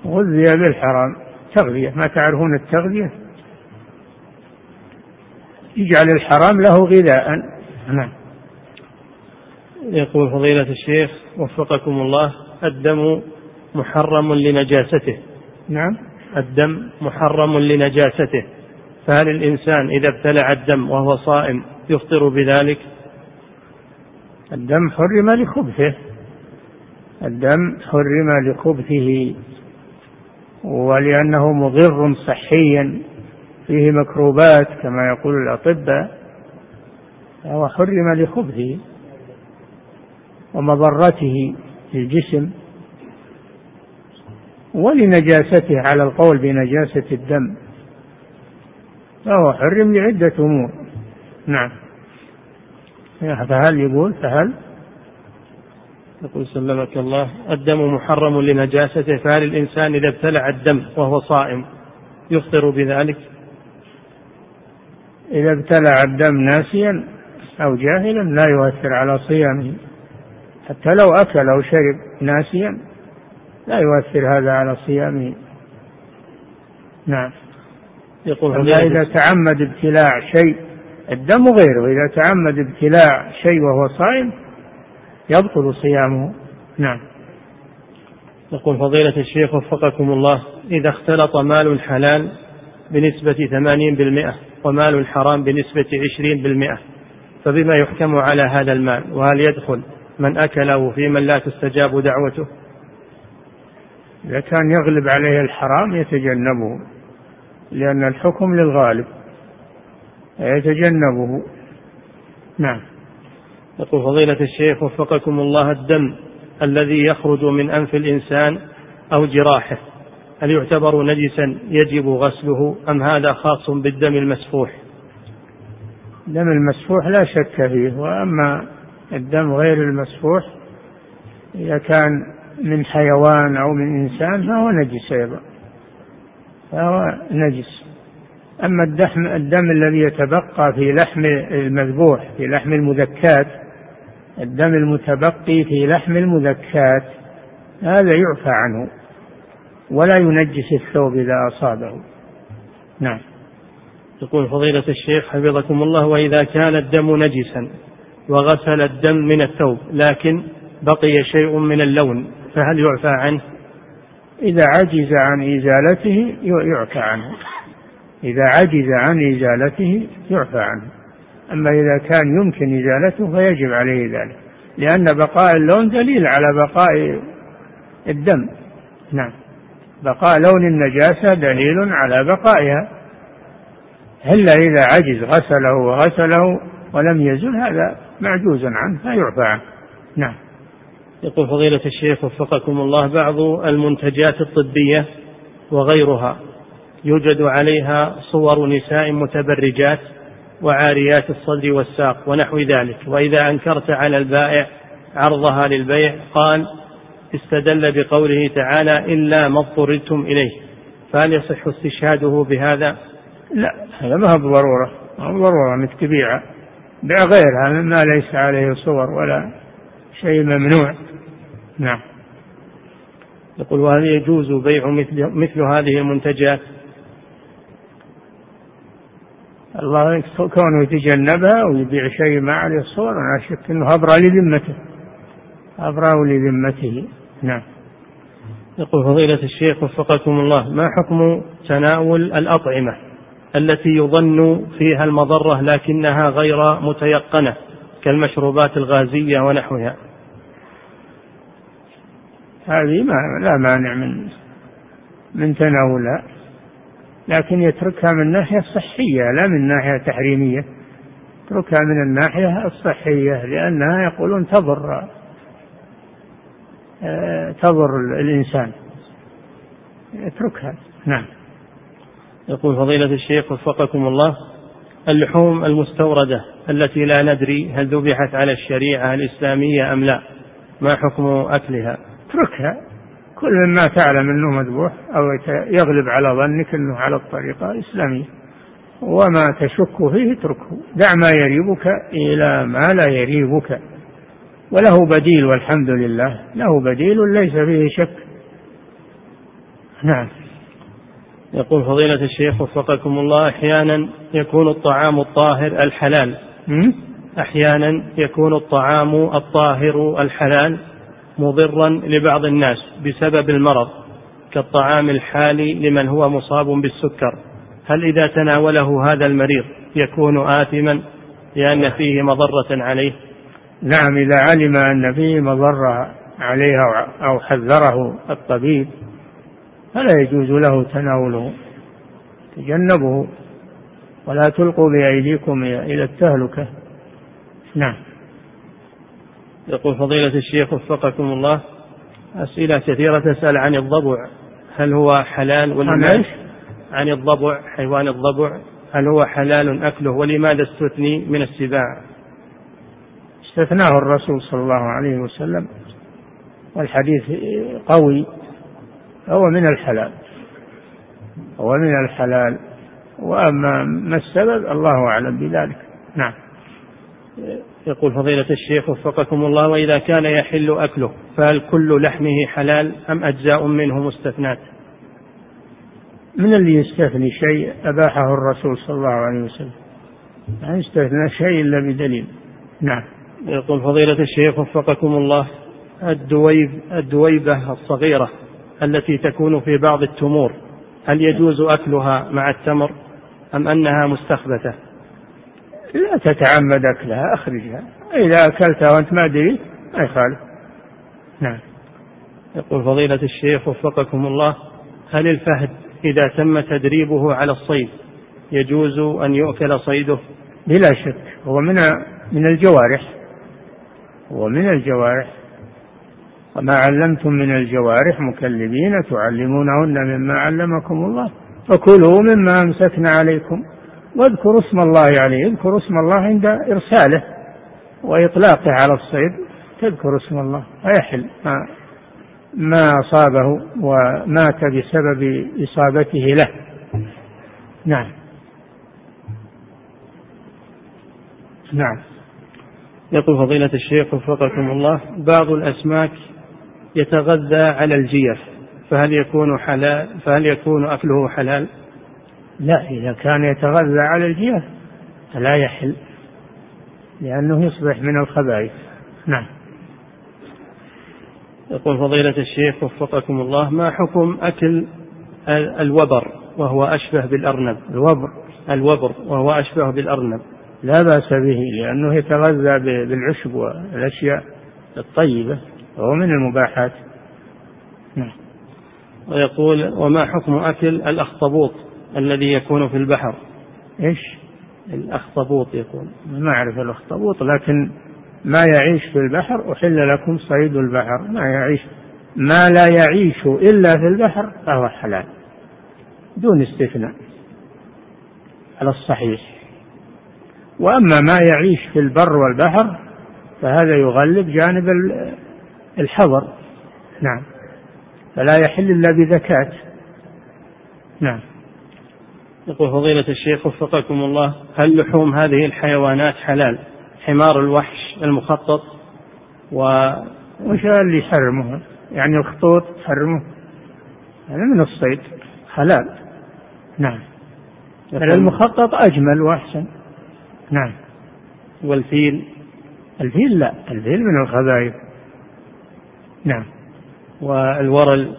غذي بالحرام. تغذية ما تعرفون التغذية؟ يجعل الحرام له غذاء. نعم. يقول فضيلة الشيخ وفقكم الله الدم محرم لنجاسته. نعم. الدم محرم لنجاسته. فهل الإنسان إذا ابتلع الدم وهو صائم يفطر بذلك؟ الدم حرم لخبثه. الدم حرم لخبثه. ولأنه مضر صحيا فيه مكروبات كما يقول الأطباء فهو حرم لخبثه ومضرته في الجسم ولنجاسته على القول بنجاسة الدم فهو حرم لعدة أمور. نعم. فهل يقول؟ فهل يقول سلمك الله الدم محرم لنجاسته فهل الإنسان إذا ابتلع الدم وهو صائم يفطر بذلك؟ إذا ابتلع الدم ناسيا أو جاهلا لا يؤثر على صيامه. حتى لو أكل أو شرب ناسيا لا يؤثر هذا على صيامه. نعم. يقول إذا تعمد ابتلاع شيء الدم غيره إذا تعمد ابتلاع شيء وهو صائم يبطل صيامه نعم. يقول فضيلة الشيخ وفقكم الله إذا اختلط مال الحلال بنسبة ثمانين بالمئة ومال الحرام بنسبة عشرين بالمئة فبما يحكم على هذا المال؟ وهل يدخل من أكله في من لا تستجاب دعوته؟ إذا كان يغلب عليه الحرام يتجنبه لأن الحكم للغالب يتجنبه. نعم. يقول فضيلة الشيخ وفقكم الله الدم الذي يخرج من أنف الإنسان أو جراحه هل يعتبر نجسا يجب غسله أم هذا خاص بالدم المسفوح؟ الدم المسفوح لا شك فيه وأما الدم غير المسفوح إذا كان من حيوان أو من إنسان فهو نجس أيضا فهو نجس. أما الدم, الدم الذي يتبقى في لحم المذبوح في لحم المذكات الدم المتبقي في لحم المذكات هذا يعفى عنه ولا ينجس الثوب إذا أصابه. نعم. يقول فضيلة الشيخ حفظكم الله وإذا كان الدم نجسا وغسل الدم من الثوب لكن بقي شيء من اللون فهل يعفى عنه؟ إذا عجز عن إزالته يعفى عنه. إذا عجز عن إزالته يعفى عنه. أما إذا كان يمكن إزالته فيجب عليه ذلك لأن بقاء اللون دليل على بقاء الدم. نعم. بقاء لون النجاسة دليل على بقائها. إلا إذا عجز غسله وغسله ولم يزل هذا معجوز عنه فيعفى عنه. نعم. يقول فضيلة الشيخ وفقكم الله بعض المنتجات الطبية وغيرها يوجد عليها صور نساء متبرجات وعاريات الصدر والساق ونحو ذلك. وإذا أنكرت على البائع عرضها للبيع قال استدل بقوله تعالى إلا ما اضطررتم إليه. فهل يصح استشهاده بهذا؟ لا هذا ما هو بضرورة. ما هو بضرورة أنك تبيعه بيع غيرها مما ليس عليه صور ولا شيء ممنوع. نعم. يقول وهل يجوز بيع مثل, مثل هذه المنتجات؟ الله كونه يتجنبها ويبيع شيء ما عليه صور أنا شك إنه ابرى لذمته. ابرى لذمته. نعم. يقول فضيلة الشيخ وفقكم الله ما حكم تناول الأطعمة التي يظن فيها المضرة لكنها غير متيقنة كالمشروبات الغازية ونحوها؟ هذه ما لا مانع من من تناولها. لكن يتركها من الناحية الصحية لا من الناحية التحريمية يتركها من الناحية الصحية لأنها يقولون تضر آه، تضر الإنسان. اتركها نعم. يقول فضيلة الشيخ وفقكم الله اللحوم المستوردة التي لا ندري هل ذبحت على الشريعة الإسلامية أم لا ما حكم أكلها؟ اتركها. كل ما تعلم أنه مذبوح أو يغلب على ظنك أنه على الطريقة الإسلامية. وما تشك فيه اتركه. دع ما يريبك إلى ما لا يريبك. وله بديل والحمد لله. له بديل ليس فيه شك. نعم. يقول فضيلة الشيخ وفقكم الله أحيانا يكون الطعام الطاهر الحلال. أحيانا يكون الطعام الطاهر الحلال. مضرا لبعض الناس بسبب المرض كالطعام الحالي لمن هو مصاب بالسكر. هل إذا تناوله هذا المريض يكون آثما لأن فيه مضرة عليه؟ نعم إذا علم أن فيه مضرة عليه أو حذره الطبيب فلا يجوز له تناوله. تجنبه ولا تلقوا بأيديكم إلى التهلكة. نعم. يقول فضيلة الشيخ وفقكم الله أسئلة كثيرة تسأل عن الضبع هل هو حلال ولماذا عن الضبع حيوان الضبع هل هو حلال أكله؟ ولماذا استثني من السباع؟ استثناه الرسول صلى الله عليه وسلم والحديث قوي هو من الحلال هو من الحلال وأما ما السبب الله أعلم بذلك. نعم. يقول فضيلة الشيخ وفقكم الله وإذا كان يحل أكله فهل كل لحمه حلال أم أجزاء منه مستثنات من اللي يستثني شيء أباحه الرسول صلى الله عليه وسلم؟ لا يستثنى شيء إلا بدليل. نعم. يقول فضيلة الشيخ وفقكم الله الدويب الدويبة الصغيرة التي تكون في بعض التمور هل يجوز أكلها مع التمر أم أنها مستخبثة لا تتعمد أكلها أخرجها. إذا أكلتها وأنت ما دريت ما يخالف نعم. يقول فضيلة الشيخ وفقكم الله هل الفهد إذا تم تدريبه على الصيد يجوز أن يؤكل صيده؟ بلا شك. هو من من الجوارح. هو من الجوارح. وما علمتم من الجوارح مكلبين تعلمونهن مما علمكم الله فكلوا مما أمسكنا عليكم. واذكروا اسم الله عليه اذكروا اسم الله عند إرساله وإطلاقه على الصيد تذكر اسم الله فيحل ما ما أصابه ومات بسبب إصابته له. نعم. نعم. يقول فضيلة الشيخ وفقكم الله بعض الأسماك يتغذى على الجيف فهل يكون حلال فهل يكون أكله حلال؟ لا إذا كان يتغذى على الجيف فلا يحل لأنه يصبح من الخبائث. نعم. يقول فضيلة الشيخ وفقكم الله ما حكم أكل الوبر وهو أشبه بالأرنب؟ الوبر. الوبر وهو أشبه بالأرنب. لا بأس به لأنه يتغذى بالعشب والأشياء الطيبة وهو من المباحات. نعم. ويقول وما حكم أكل الأخطبوط؟ الذي يكون في البحر. إيش؟ الأخطبوط يكون. ما أعرف الأخطبوط لكن ما يعيش في البحر أحل لكم صيد البحر. ما يعيش ما لا يعيش إلا في البحر فهو حلال دون استثناء على الصحيح. وأما ما يعيش في البر والبحر فهذا يغلب جانب الحظر. نعم. فلا يحل إلا بزكاة. نعم. يقول فضيلة الشيخ وفقكم الله هل لحوم هذه الحيوانات حلال؟ حمار الوحش المخطط و وش اللي يحرمه يعني الخطوط تحرمه هذا من الصيد حلال. نعم. المخطط أجمل وأحسن. نعم. والفيل؟ الفيل لا الفيل من الخبائث. نعم. والورل؟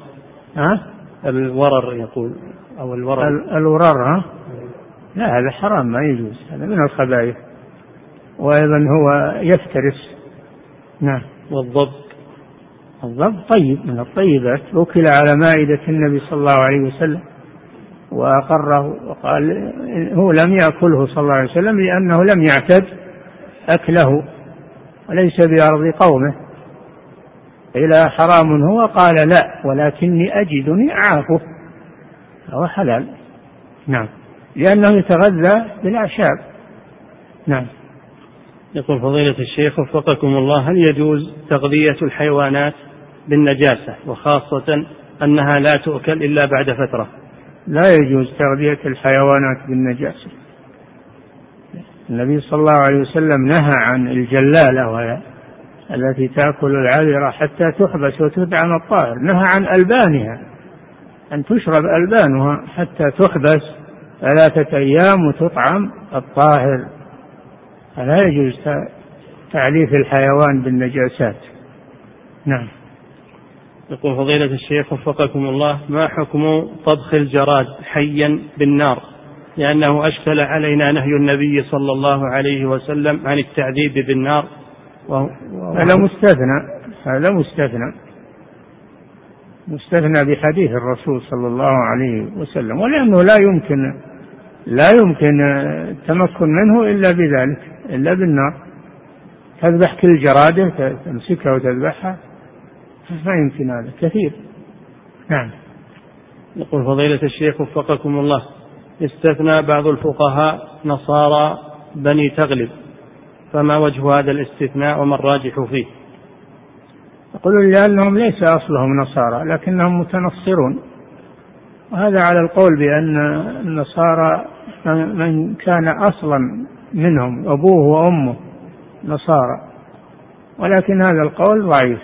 ها؟ الورر يقول. أو الورر الورر ها؟ لا هذا حرام ما يجوز. هذا من الخبائث وأيضا هو يفترس. نعم. والضب. الضب طيب من الطيبات. أكل على مائدة النبي صلى الله عليه وسلم. وأقره وقال هو لم يأكله صلى الله عليه وسلم لأنه لم يعتد أكله. وليس بأرض قومه. إلى حرام هو؟ قال لا ولكني أجدني أعافه فهو حلال. نعم. لأنه يتغذى بالأعشاب. نعم. يقول فضيلة الشيخ وفقكم الله هل يجوز تغذية الحيوانات بالنجاسة؟ وخاصة أنها لا تؤكل إلا بعد فترة. لا يجوز تغذية الحيوانات بالنجاسة. النبي صلى الله عليه وسلم نهى عن الجلالة وهي التي تأكل العذرة حتى تحبس وتدعم الطائر نهى عن ألبانها. أن تشرب ألبانها حتى تحبس ثلاثة أيام وتطعم الطاهر. فلا يجوز تعليف الحيوان بالنجاسات. نعم. يقول فضيلة الشيخ وفقكم الله ما حكم طبخ الجراد حيا بالنار؟ لأنه أشكل علينا نهي النبي صلى الله عليه وسلم عن التعذيب بالنار. هذا مستثنى. هذا مستثنى. مستثنى بحديث الرسول صلى الله عليه وسلم ولأنه لا يمكن لا يمكن التمكن منه إلا بذلك إلا بالنار. تذبح كل جرادة تمسكها وتذبحها ما يمكن هذا كثير. نعم. يقول فضيلة الشيخ وفقكم الله استثنى بعض الفقهاء نصارى بني تغلب فما وجه هذا الاستثناء وما الراجح فيه؟ يقولون لأنهم ليس أصلهم نصارى لكنهم متنصرون. وهذا على القول بأن النصارى من كان أصلا منهم أبوه وأمه نصارى. ولكن هذا القول ضعيف.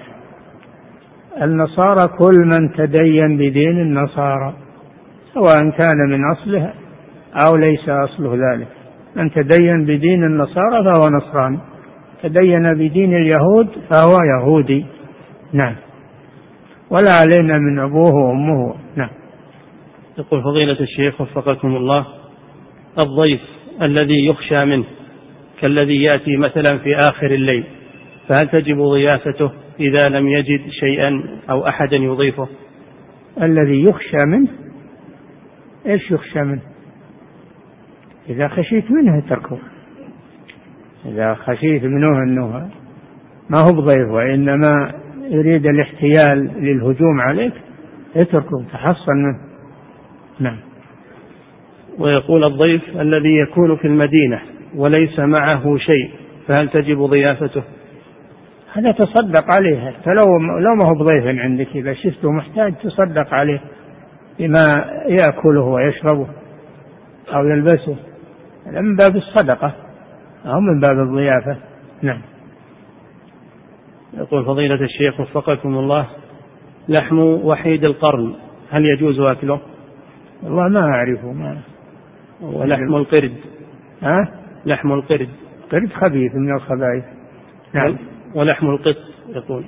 النصارى كل من تدين بدين النصارى سواء كان من أصله أو ليس أصله ذلك. من تدين بدين النصارى فهو نصراني تدين بدين اليهود فهو يهودي. نعم. ولا علينا من أبوه وأمه. نعم. يقول فضيلة الشيخ وفقكم الله الضيف الذي يخشى منه كالذي يأتي مثلا في آخر الليل فهل تجب ضيافته إذا لم يجد شيئا أو أحدا يضيفه؟ الذي يخشى منه؟ إيش يخشى منه؟ إذا خشيت منه اتركه إذا خشيت منه أنه ما هو بضيف وإنما يريد الاحتيال للهجوم عليك اتركه تحصن منه. نعم. ويقول الضيف الذي يكون في المدينة وليس معه شيء فهل تجب ضيافته؟ هذا تصدق عليه. فلو لو ما هو بضيف عندك إذا شفته محتاج تصدق عليه بما يأكله ويشربه أو يلبسه. هذا من باب الصدقة أو من باب الضيافة. نعم. يقول فضيلة الشيخ وفقكم الله لحم وحيد القرن هل يجوز أكله؟ والله ما أعرفه ما ولحم القرد. ها؟ لحم القرد. قرد خبيث من الخبائث. نعم. ولحم القط يقول.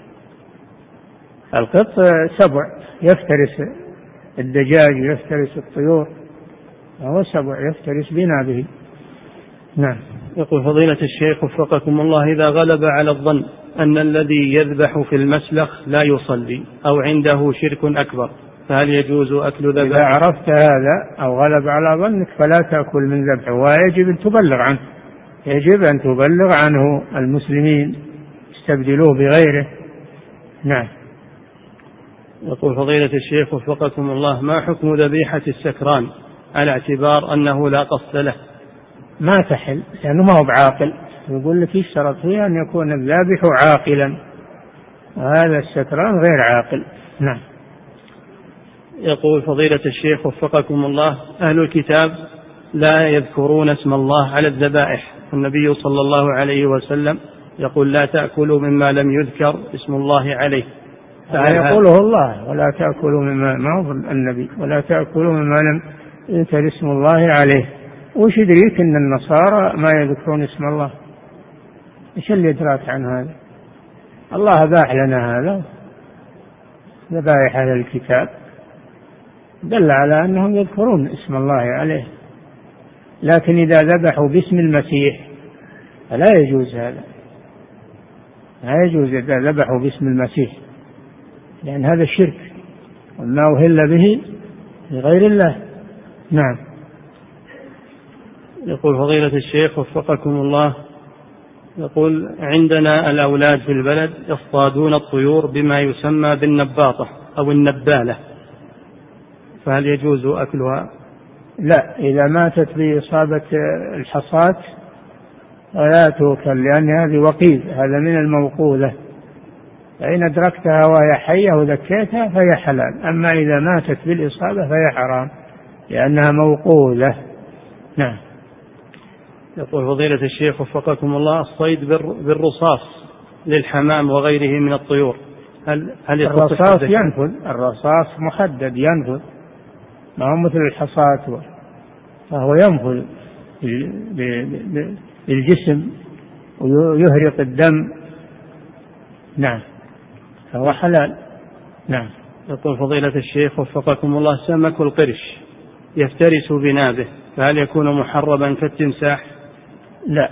القط سبع يفترس الدجاج ويفترس الطيور وهو سبع يفترس بنابه نعم. يقول فضيلة الشيخ وفقكم الله إذا غلب على الظن أن الذي يذبح في المسلخ لا يصلي أو عنده شرك أكبر فهل يجوز أكل ذبح؟ إذا عرفت هذا أو غلب على ظنك فلا تأكل من ذبحه ويجب أن تبلغ عنه. يجب أن تبلغ عنه المسلمين استبدلوه بغيره. نعم. يقول فضيلة الشيخ وفقكم الله ما حكم ذبيحة السكران؟ على اعتبار أنه لا قصد له. ما تحل لأنه ما هو بعاقل. يقول لك يشترط فيها؟ أن يكون الذابح عاقلا. وهذا السكران غير عاقل. نعم. يقول فضيلة الشيخ وفقكم الله أهل الكتاب لا يذكرون اسم الله على الذبائح. النبي صلى الله عليه وسلم يقول لا تأكلوا مما لم يذكر اسم الله عليه. يقوله الله ولا تأكلوا مما ما هو النبي ولا تأكلوا مما لم يذكر اسم الله عليه. وش يدريك إن النصارى ما يذكرون اسم الله؟ إيش اللي يدراك عن هذا؟ الله اباح لنا هذا. ذبائح أهل الكتاب دل على أنهم يذكرون اسم الله عليه. لكن إذا ذبحوا باسم المسيح فلا يجوز هذا. لا يجوز إذا ذبحوا باسم المسيح لأن هذا الشرك وما أهل به لغير الله. نعم. يقول فضيلة الشيخ وفقكم الله يقول عندنا الأولاد في البلد يصطادون الطيور بما يسمى بالنباطة أو النبالة فهل يجوز أكلها؟ لا إذا ماتت بإصابة الحصاة فلا توكل لأن هذه وقيد هذا من الموقوذة. فإن أدركتها وهي حية وذكيتها فهي حلال أما إذا ماتت بالإصابة فهي حرام لأنها موقوذة. نعم. يقول فضيلة الشيخ وفقكم الله الصيد بالرصاص للحمام وغيره من الطيور هل هل الرصاص ينفذ الرصاص محدد ينفذ ما هو مثل الحصاة فهو ينفذ بالجسم ويهرق الدم. نعم فهو حلال. نعم. يقول فضيلة الشيخ وفقكم الله سمك القرش يفترس بنابه فهل يكون محرما كالتمساح؟ لا.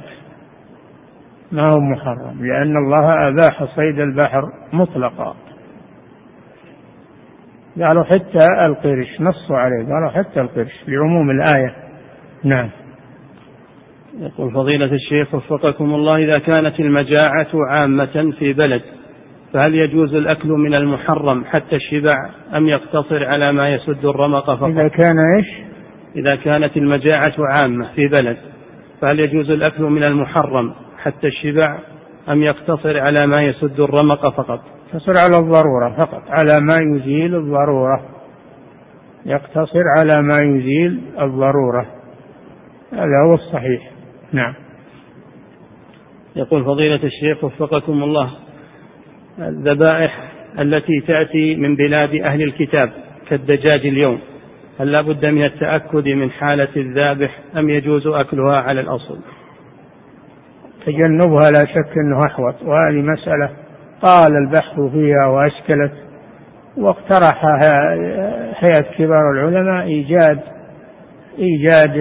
ما هو محرم؟ لأن الله أباح صيد البحر مطلقا. قالوا حتى القرش نصوا عليه. قالوا حتى القرش لعموم الآية. نعم. يقول فضيلة الشيخ وفقكم الله إذا كانت المجاعة عامة في بلد فهل يجوز الأكل من المحرم حتى الشبع أم يقتصر على ما يسد الرمق فقط؟ إذا كان إيش؟ إذا كانت المجاعة عامة في بلد. فهل يجوز الأكل من المحرم حتى الشبع أم يقتصر على ما يسد الرمق فقط؟ يقتصر على الضرورة فقط على ما يزيل الضرورة. يقتصر على ما يزيل الضرورة. هذا هو الصحيح. نعم. يقول فضيلة الشيخ وفقكم الله الذبائح التي تأتي من بلاد أهل الكتاب كالدجاج اليوم. هل لا بد من التأكد من حالة الذابح أم يجوز أكلها على الأصل؟ تجنبها لا شك أنه أحوط وهذه مسألة طال البحث فيها وأشكلت واقترح هيئة كبار العلماء إيجاد إيجاد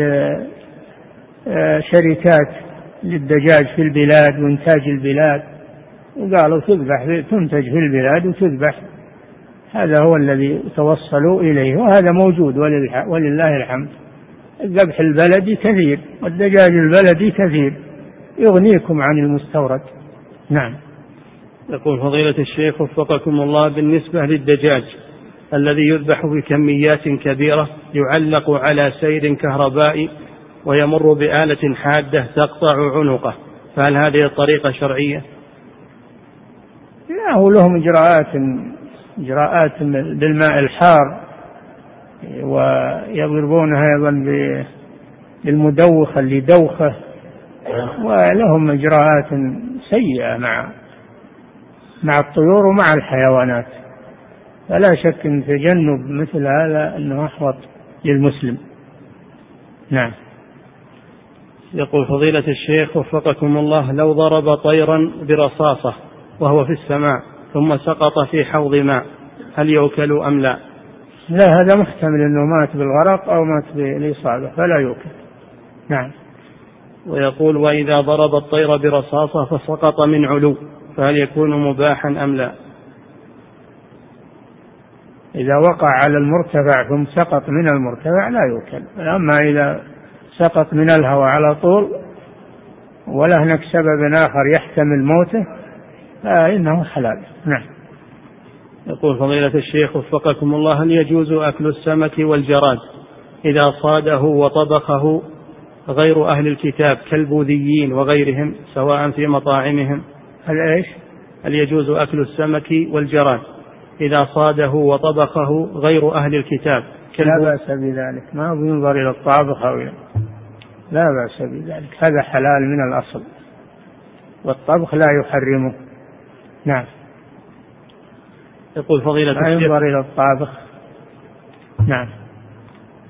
آه، شركات للدجاج في البلاد وإنتاج البلاد وقالوا تذبح تنتج في البلاد وتذبح. هذا هو الذي توصلوا إليه وهذا موجود ولله الحمد. الذبح البلدي كثير والدجاج البلدي كثير. يغنيكم عن المستورد. نعم. يقول فضيلة الشيخ وفقكم الله بالنسبة للدجاج الذي يذبح بكميات كبيرة يعلق على سير كهربائي ويمر بآلة حادة تقطع عنقه. فهل هذه الطريقة شرعية؟ لا هو لهم إجراءات إجراءات بالماء الحار ويضربونها أيضا بالمدوخة اللي دوخة ولهم إجراءات سيئة مع مع الطيور ومع الحيوانات. فلا شك أن تجنب مثل هذا أنه أحوط للمسلم. نعم. يقول فضيلة الشيخ وفقكم الله لو ضرب طيرا برصاصة وهو في السماء ثم سقط في حوض ماء. هل يؤكل أم لا؟ لا هذا محتمل أنه مات بالغرق أو مات بالإصابة فلا يؤكل نعم. ويقول وإذا ضرب الطير برصاصة فسقط من علو فهل يكون مباحا أم لا؟ إذا وقع على المرتفع ثم سقط من المرتفع لا يؤكل أما إذا سقط من الهواء على طول ولا هناك سبب آخر يحتمل موته فإنه حلال. نعم. يقول فضيلة الشيخ وفقكم الله هل يجوز أكل السمك والجراد إذا صاده وطبخه غير أهل الكتاب كالبوذيين وغيرهم سواء في مطاعمهم؟ هل إيش؟ هل يجوز أكل السمك والجراد إذا صاده وطبخه غير أهل الكتاب لا بأس بذلك. ما ينظر إلى الطابخ أو لا بأس بذلك. هذا حلال من الأصل والطبخ لا يحرمه. نعم. يقول فضيلة لا ينظر إلى الطابخ؟ نعم.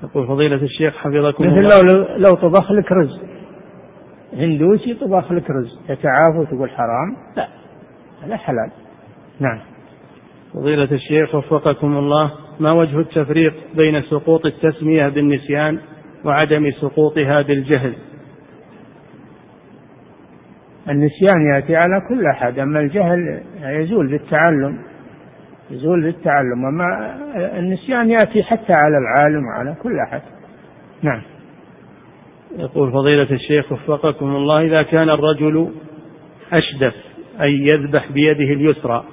يقول فضيلة الشيخ حفظكم مثل لو, لو طبخ لك رز. هندوسي طبخ لك رز. تتعافى وتقول حرام؟ لا. هذا حلال. نعم. فضيلة الشيخ وفقكم الله ما وجه التفريق بين سقوط التسمية بالنسيان وعدم سقوطها بالجهل؟ النسيان يأتي على كل أحد أما الجهل يزول بالتعلم يزول بالتعلم أما النسيان يأتي حتى على العالم وعلى كل أحد. نعم. يقول فضيلة الشيخ وفقكم الله إذا كان الرجل أشدف أي يذبح بيده اليسرى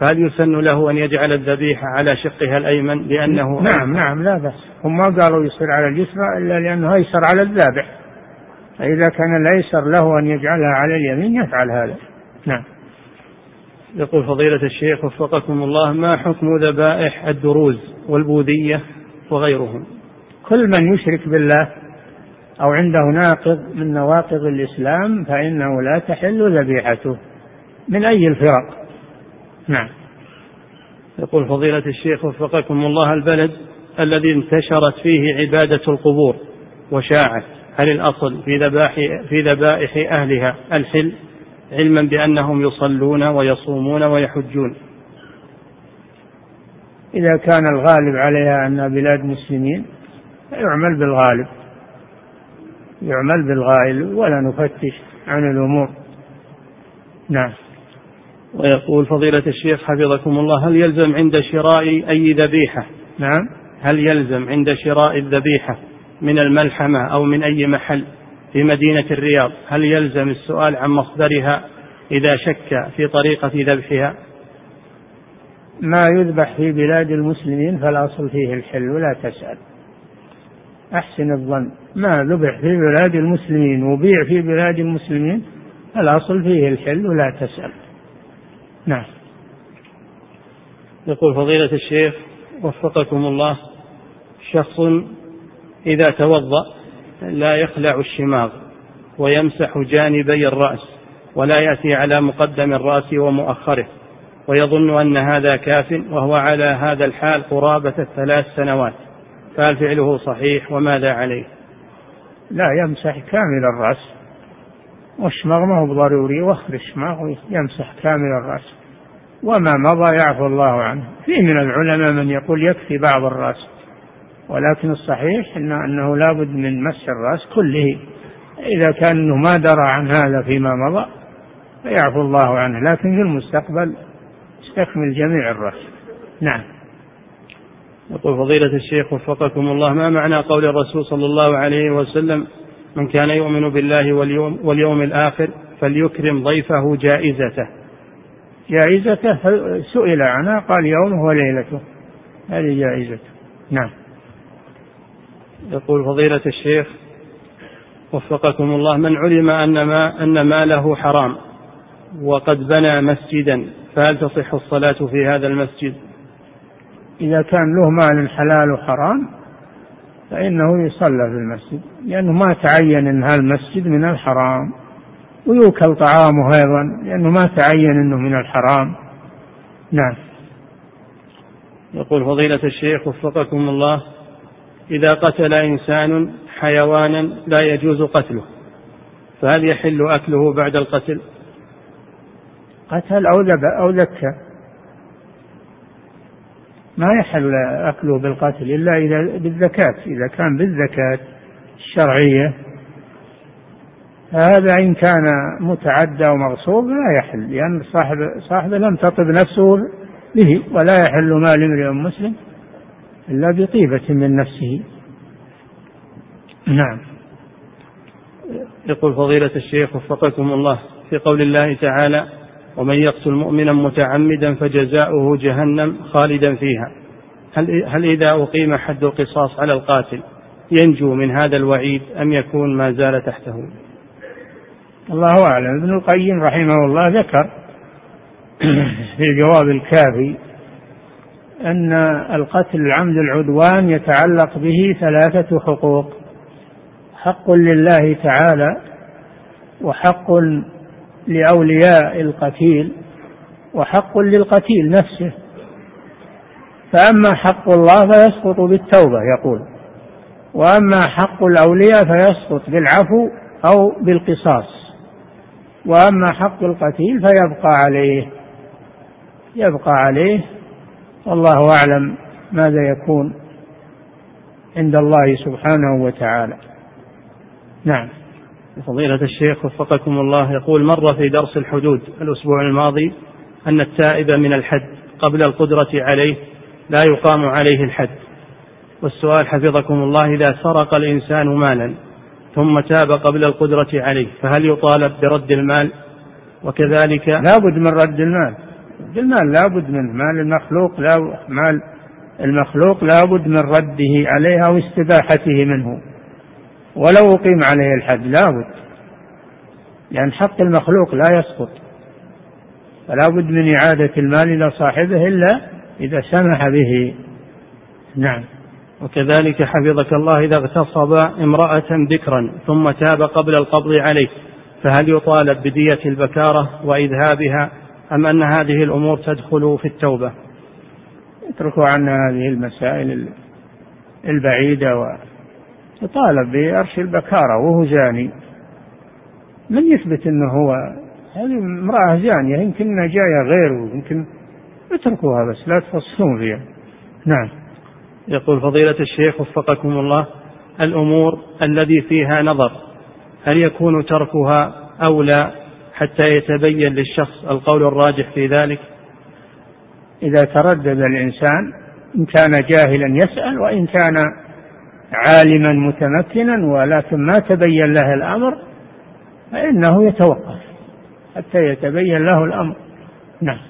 فهل يسن له أن يجعل الذبيحة على شقها الأيمن؟ لأنه نعم نعم لا بأس. هم ما قالوا يصير على اليسرى إلا لأنه أيسر على الذابح. فإذا كان الأيسر له أن يجعلها على اليمين يفعل هذا. نعم. يقول فضيلة الشيخ وفقكم الله ما حكم ذبائح الدروز والبوذية وغيرهم؟ كل من يشرك بالله أو عنده ناقض من نواقض الإسلام فإنه لا تحل ذبيحته من أي الفرق. نعم. يقول فضيلة الشيخ وفقكم الله البلد الذي انتشرت فيه عبادة القبور وشاعت. هل الأصل في ذبائح في ذبائح أهلها الحل علما بأنهم يصلون ويصومون ويحجون؟ إذا كان الغالب عليها أنها بلاد مسلمين يعمل بالغالب يعمل بالغالب ولا نفتش عن الأمور. نعم. ويقول فضيلة الشيخ حفظكم الله هل يلزم عند شراء أي ذبيحة؟ نعم. هل يلزم عند شراء الذبيحة؟ من الملحمة أو من أي محل في مدينة الرياض هل يلزم السؤال عن مصدرها إذا شك في طريقة ذبحها؟ ما يذبح في بلاد المسلمين فالأصل فيه الحل ولا تسأل. أحسن الظن. ما ذبح في بلاد المسلمين وبيع في بلاد المسلمين الأصل فيه الحل ولا تسأل. نعم. يقول فضيلة الشيخ وفقكم الله شخص إذا توضأ لا يخلع الشماغ ويمسح جانبي الرأس ولا يأتي على مقدم الرأس ومؤخره ويظن أن هذا كاف وهو على هذا الحال قرابة الثلاث سنوات. فهل فعله صحيح وماذا عليه؟ لا يمسح كامل الرأس. والشماغ ما هو ضروري وخر الشماغ يمسح كامل الرأس. وما مضى يعفو الله عنه. في من العلماء من يقول يكفي بعض الرأس. ولكن الصحيح إن أنه لابد من مسح الرأس كله. إذا كان أنه ما درى عن هذا فيما مضى فيعفو الله عنه. لكن في المستقبل يستكمل جميع الرأس. نعم. يقول فضيلة الشيخ وفقكم الله ما معنى قول الرسول صلى الله عليه وسلم من كان يؤمن بالله واليوم, واليوم الآخر فليكرم ضيفه جائزته؟ جائزته سئل عنها قال يومه وليلته. هذه جائزته. نعم. يقول فضيلة الشيخ وفقكم الله من علم أن ما أن ماله حرام وقد بنى مسجدا فهل تصح الصلاة في هذا المسجد؟ إذا كان له مال حلال وحرام فإنه يصلى في المسجد لأنه ما تعين أن هذا المسجد من الحرام ويوكل طعامه أيضا لأنه ما تعين أنه من الحرام نعم يقول فضيلة الشيخ وفقكم الله إذا قتل إنسان حيوانا لا يجوز قتله. فهل يحل أكله بعد القتل؟ قتل أو أو ذكى ما يحل أكله بالقتل إلا إذا بالزكاة. إذا كان بالزكاة الشرعية. هذا إن كان متعدى ومغصوب لا يحل لأن صاحب صاحبه لم تطب نفسه به ولا يحل مال امرئ مسلم. إلا بطيبة من نفسه. نعم. يقول فضيلة الشيخ وفقكم الله في قول الله تعالى ومن يقتل مؤمنا متعمدا فجزاؤه جهنم خالدا فيها. هل, هل إذا أقيم حد القصاص على القاتل ينجو من هذا الوعيد أم يكون ما زال تحته؟ الله أعلم. ابن القيم رحمه الله ذكر في الجواب الكافي أن القتل العمد العدوان يتعلق به ثلاثة حقوق. حق لله تعالى وحق لأولياء القتيل وحق للقتيل نفسه. فأما حق الله فيسقط بالتوبة يقول. وأما حق الأولياء فيسقط بالعفو أو بالقصاص. وأما حق القتيل فيبقى عليه يبقى عليه والله أعلم ماذا يكون عند الله سبحانه وتعالى. نعم. فضيلة الشيخ وفقكم الله يقول مر في درس الحدود الأسبوع الماضي أن التائب من الحد قبل القدرة عليه لا يقام عليه الحد. والسؤال حفظكم الله إذا سرق الإنسان مالا ثم تاب قبل القدرة عليه فهل يطالب برد المال؟ وكذلك لا بد من رد المال. المال لا بد منه مال المخلوق لا مال المخلوق لا بد من رده عليه أو استباحته منه. ولو أقيم عليه الحد لا بد لأن حق المخلوق لا يسقط. فلا بد من إعادة المال إلى صاحبه إلا إذا سمح به. نعم. وكذلك حفظك الله إذا اغتصب امرأة ذكرا ثم تاب قبل القبض عليه فهل يطالب بدية البكارة وإذهابها أم أن هذه الأمور تدخل في التوبة؟ اتركوا عنا هذه المسائل البعيدة ويطالب بأرش البكارة وهو زاني من يثبت أنه هو؟ هذه امرأة زانية يمكن أنها جاية غيره يمكن اتركوها بس لا تفصلون فيها. نعم. يقول فضيلة الشيخ وفقكم الله الأمور الذي فيها نظر هل يكون تركها أولى حتى يتبين للشخص القول الراجح في ذلك. إذا تردد الإنسان إن كان جاهلا يسأل وإن كان عالما متمكنا ولكن ما تبين له الأمر فإنه يتوقف حتى يتبين له الأمر. نعم.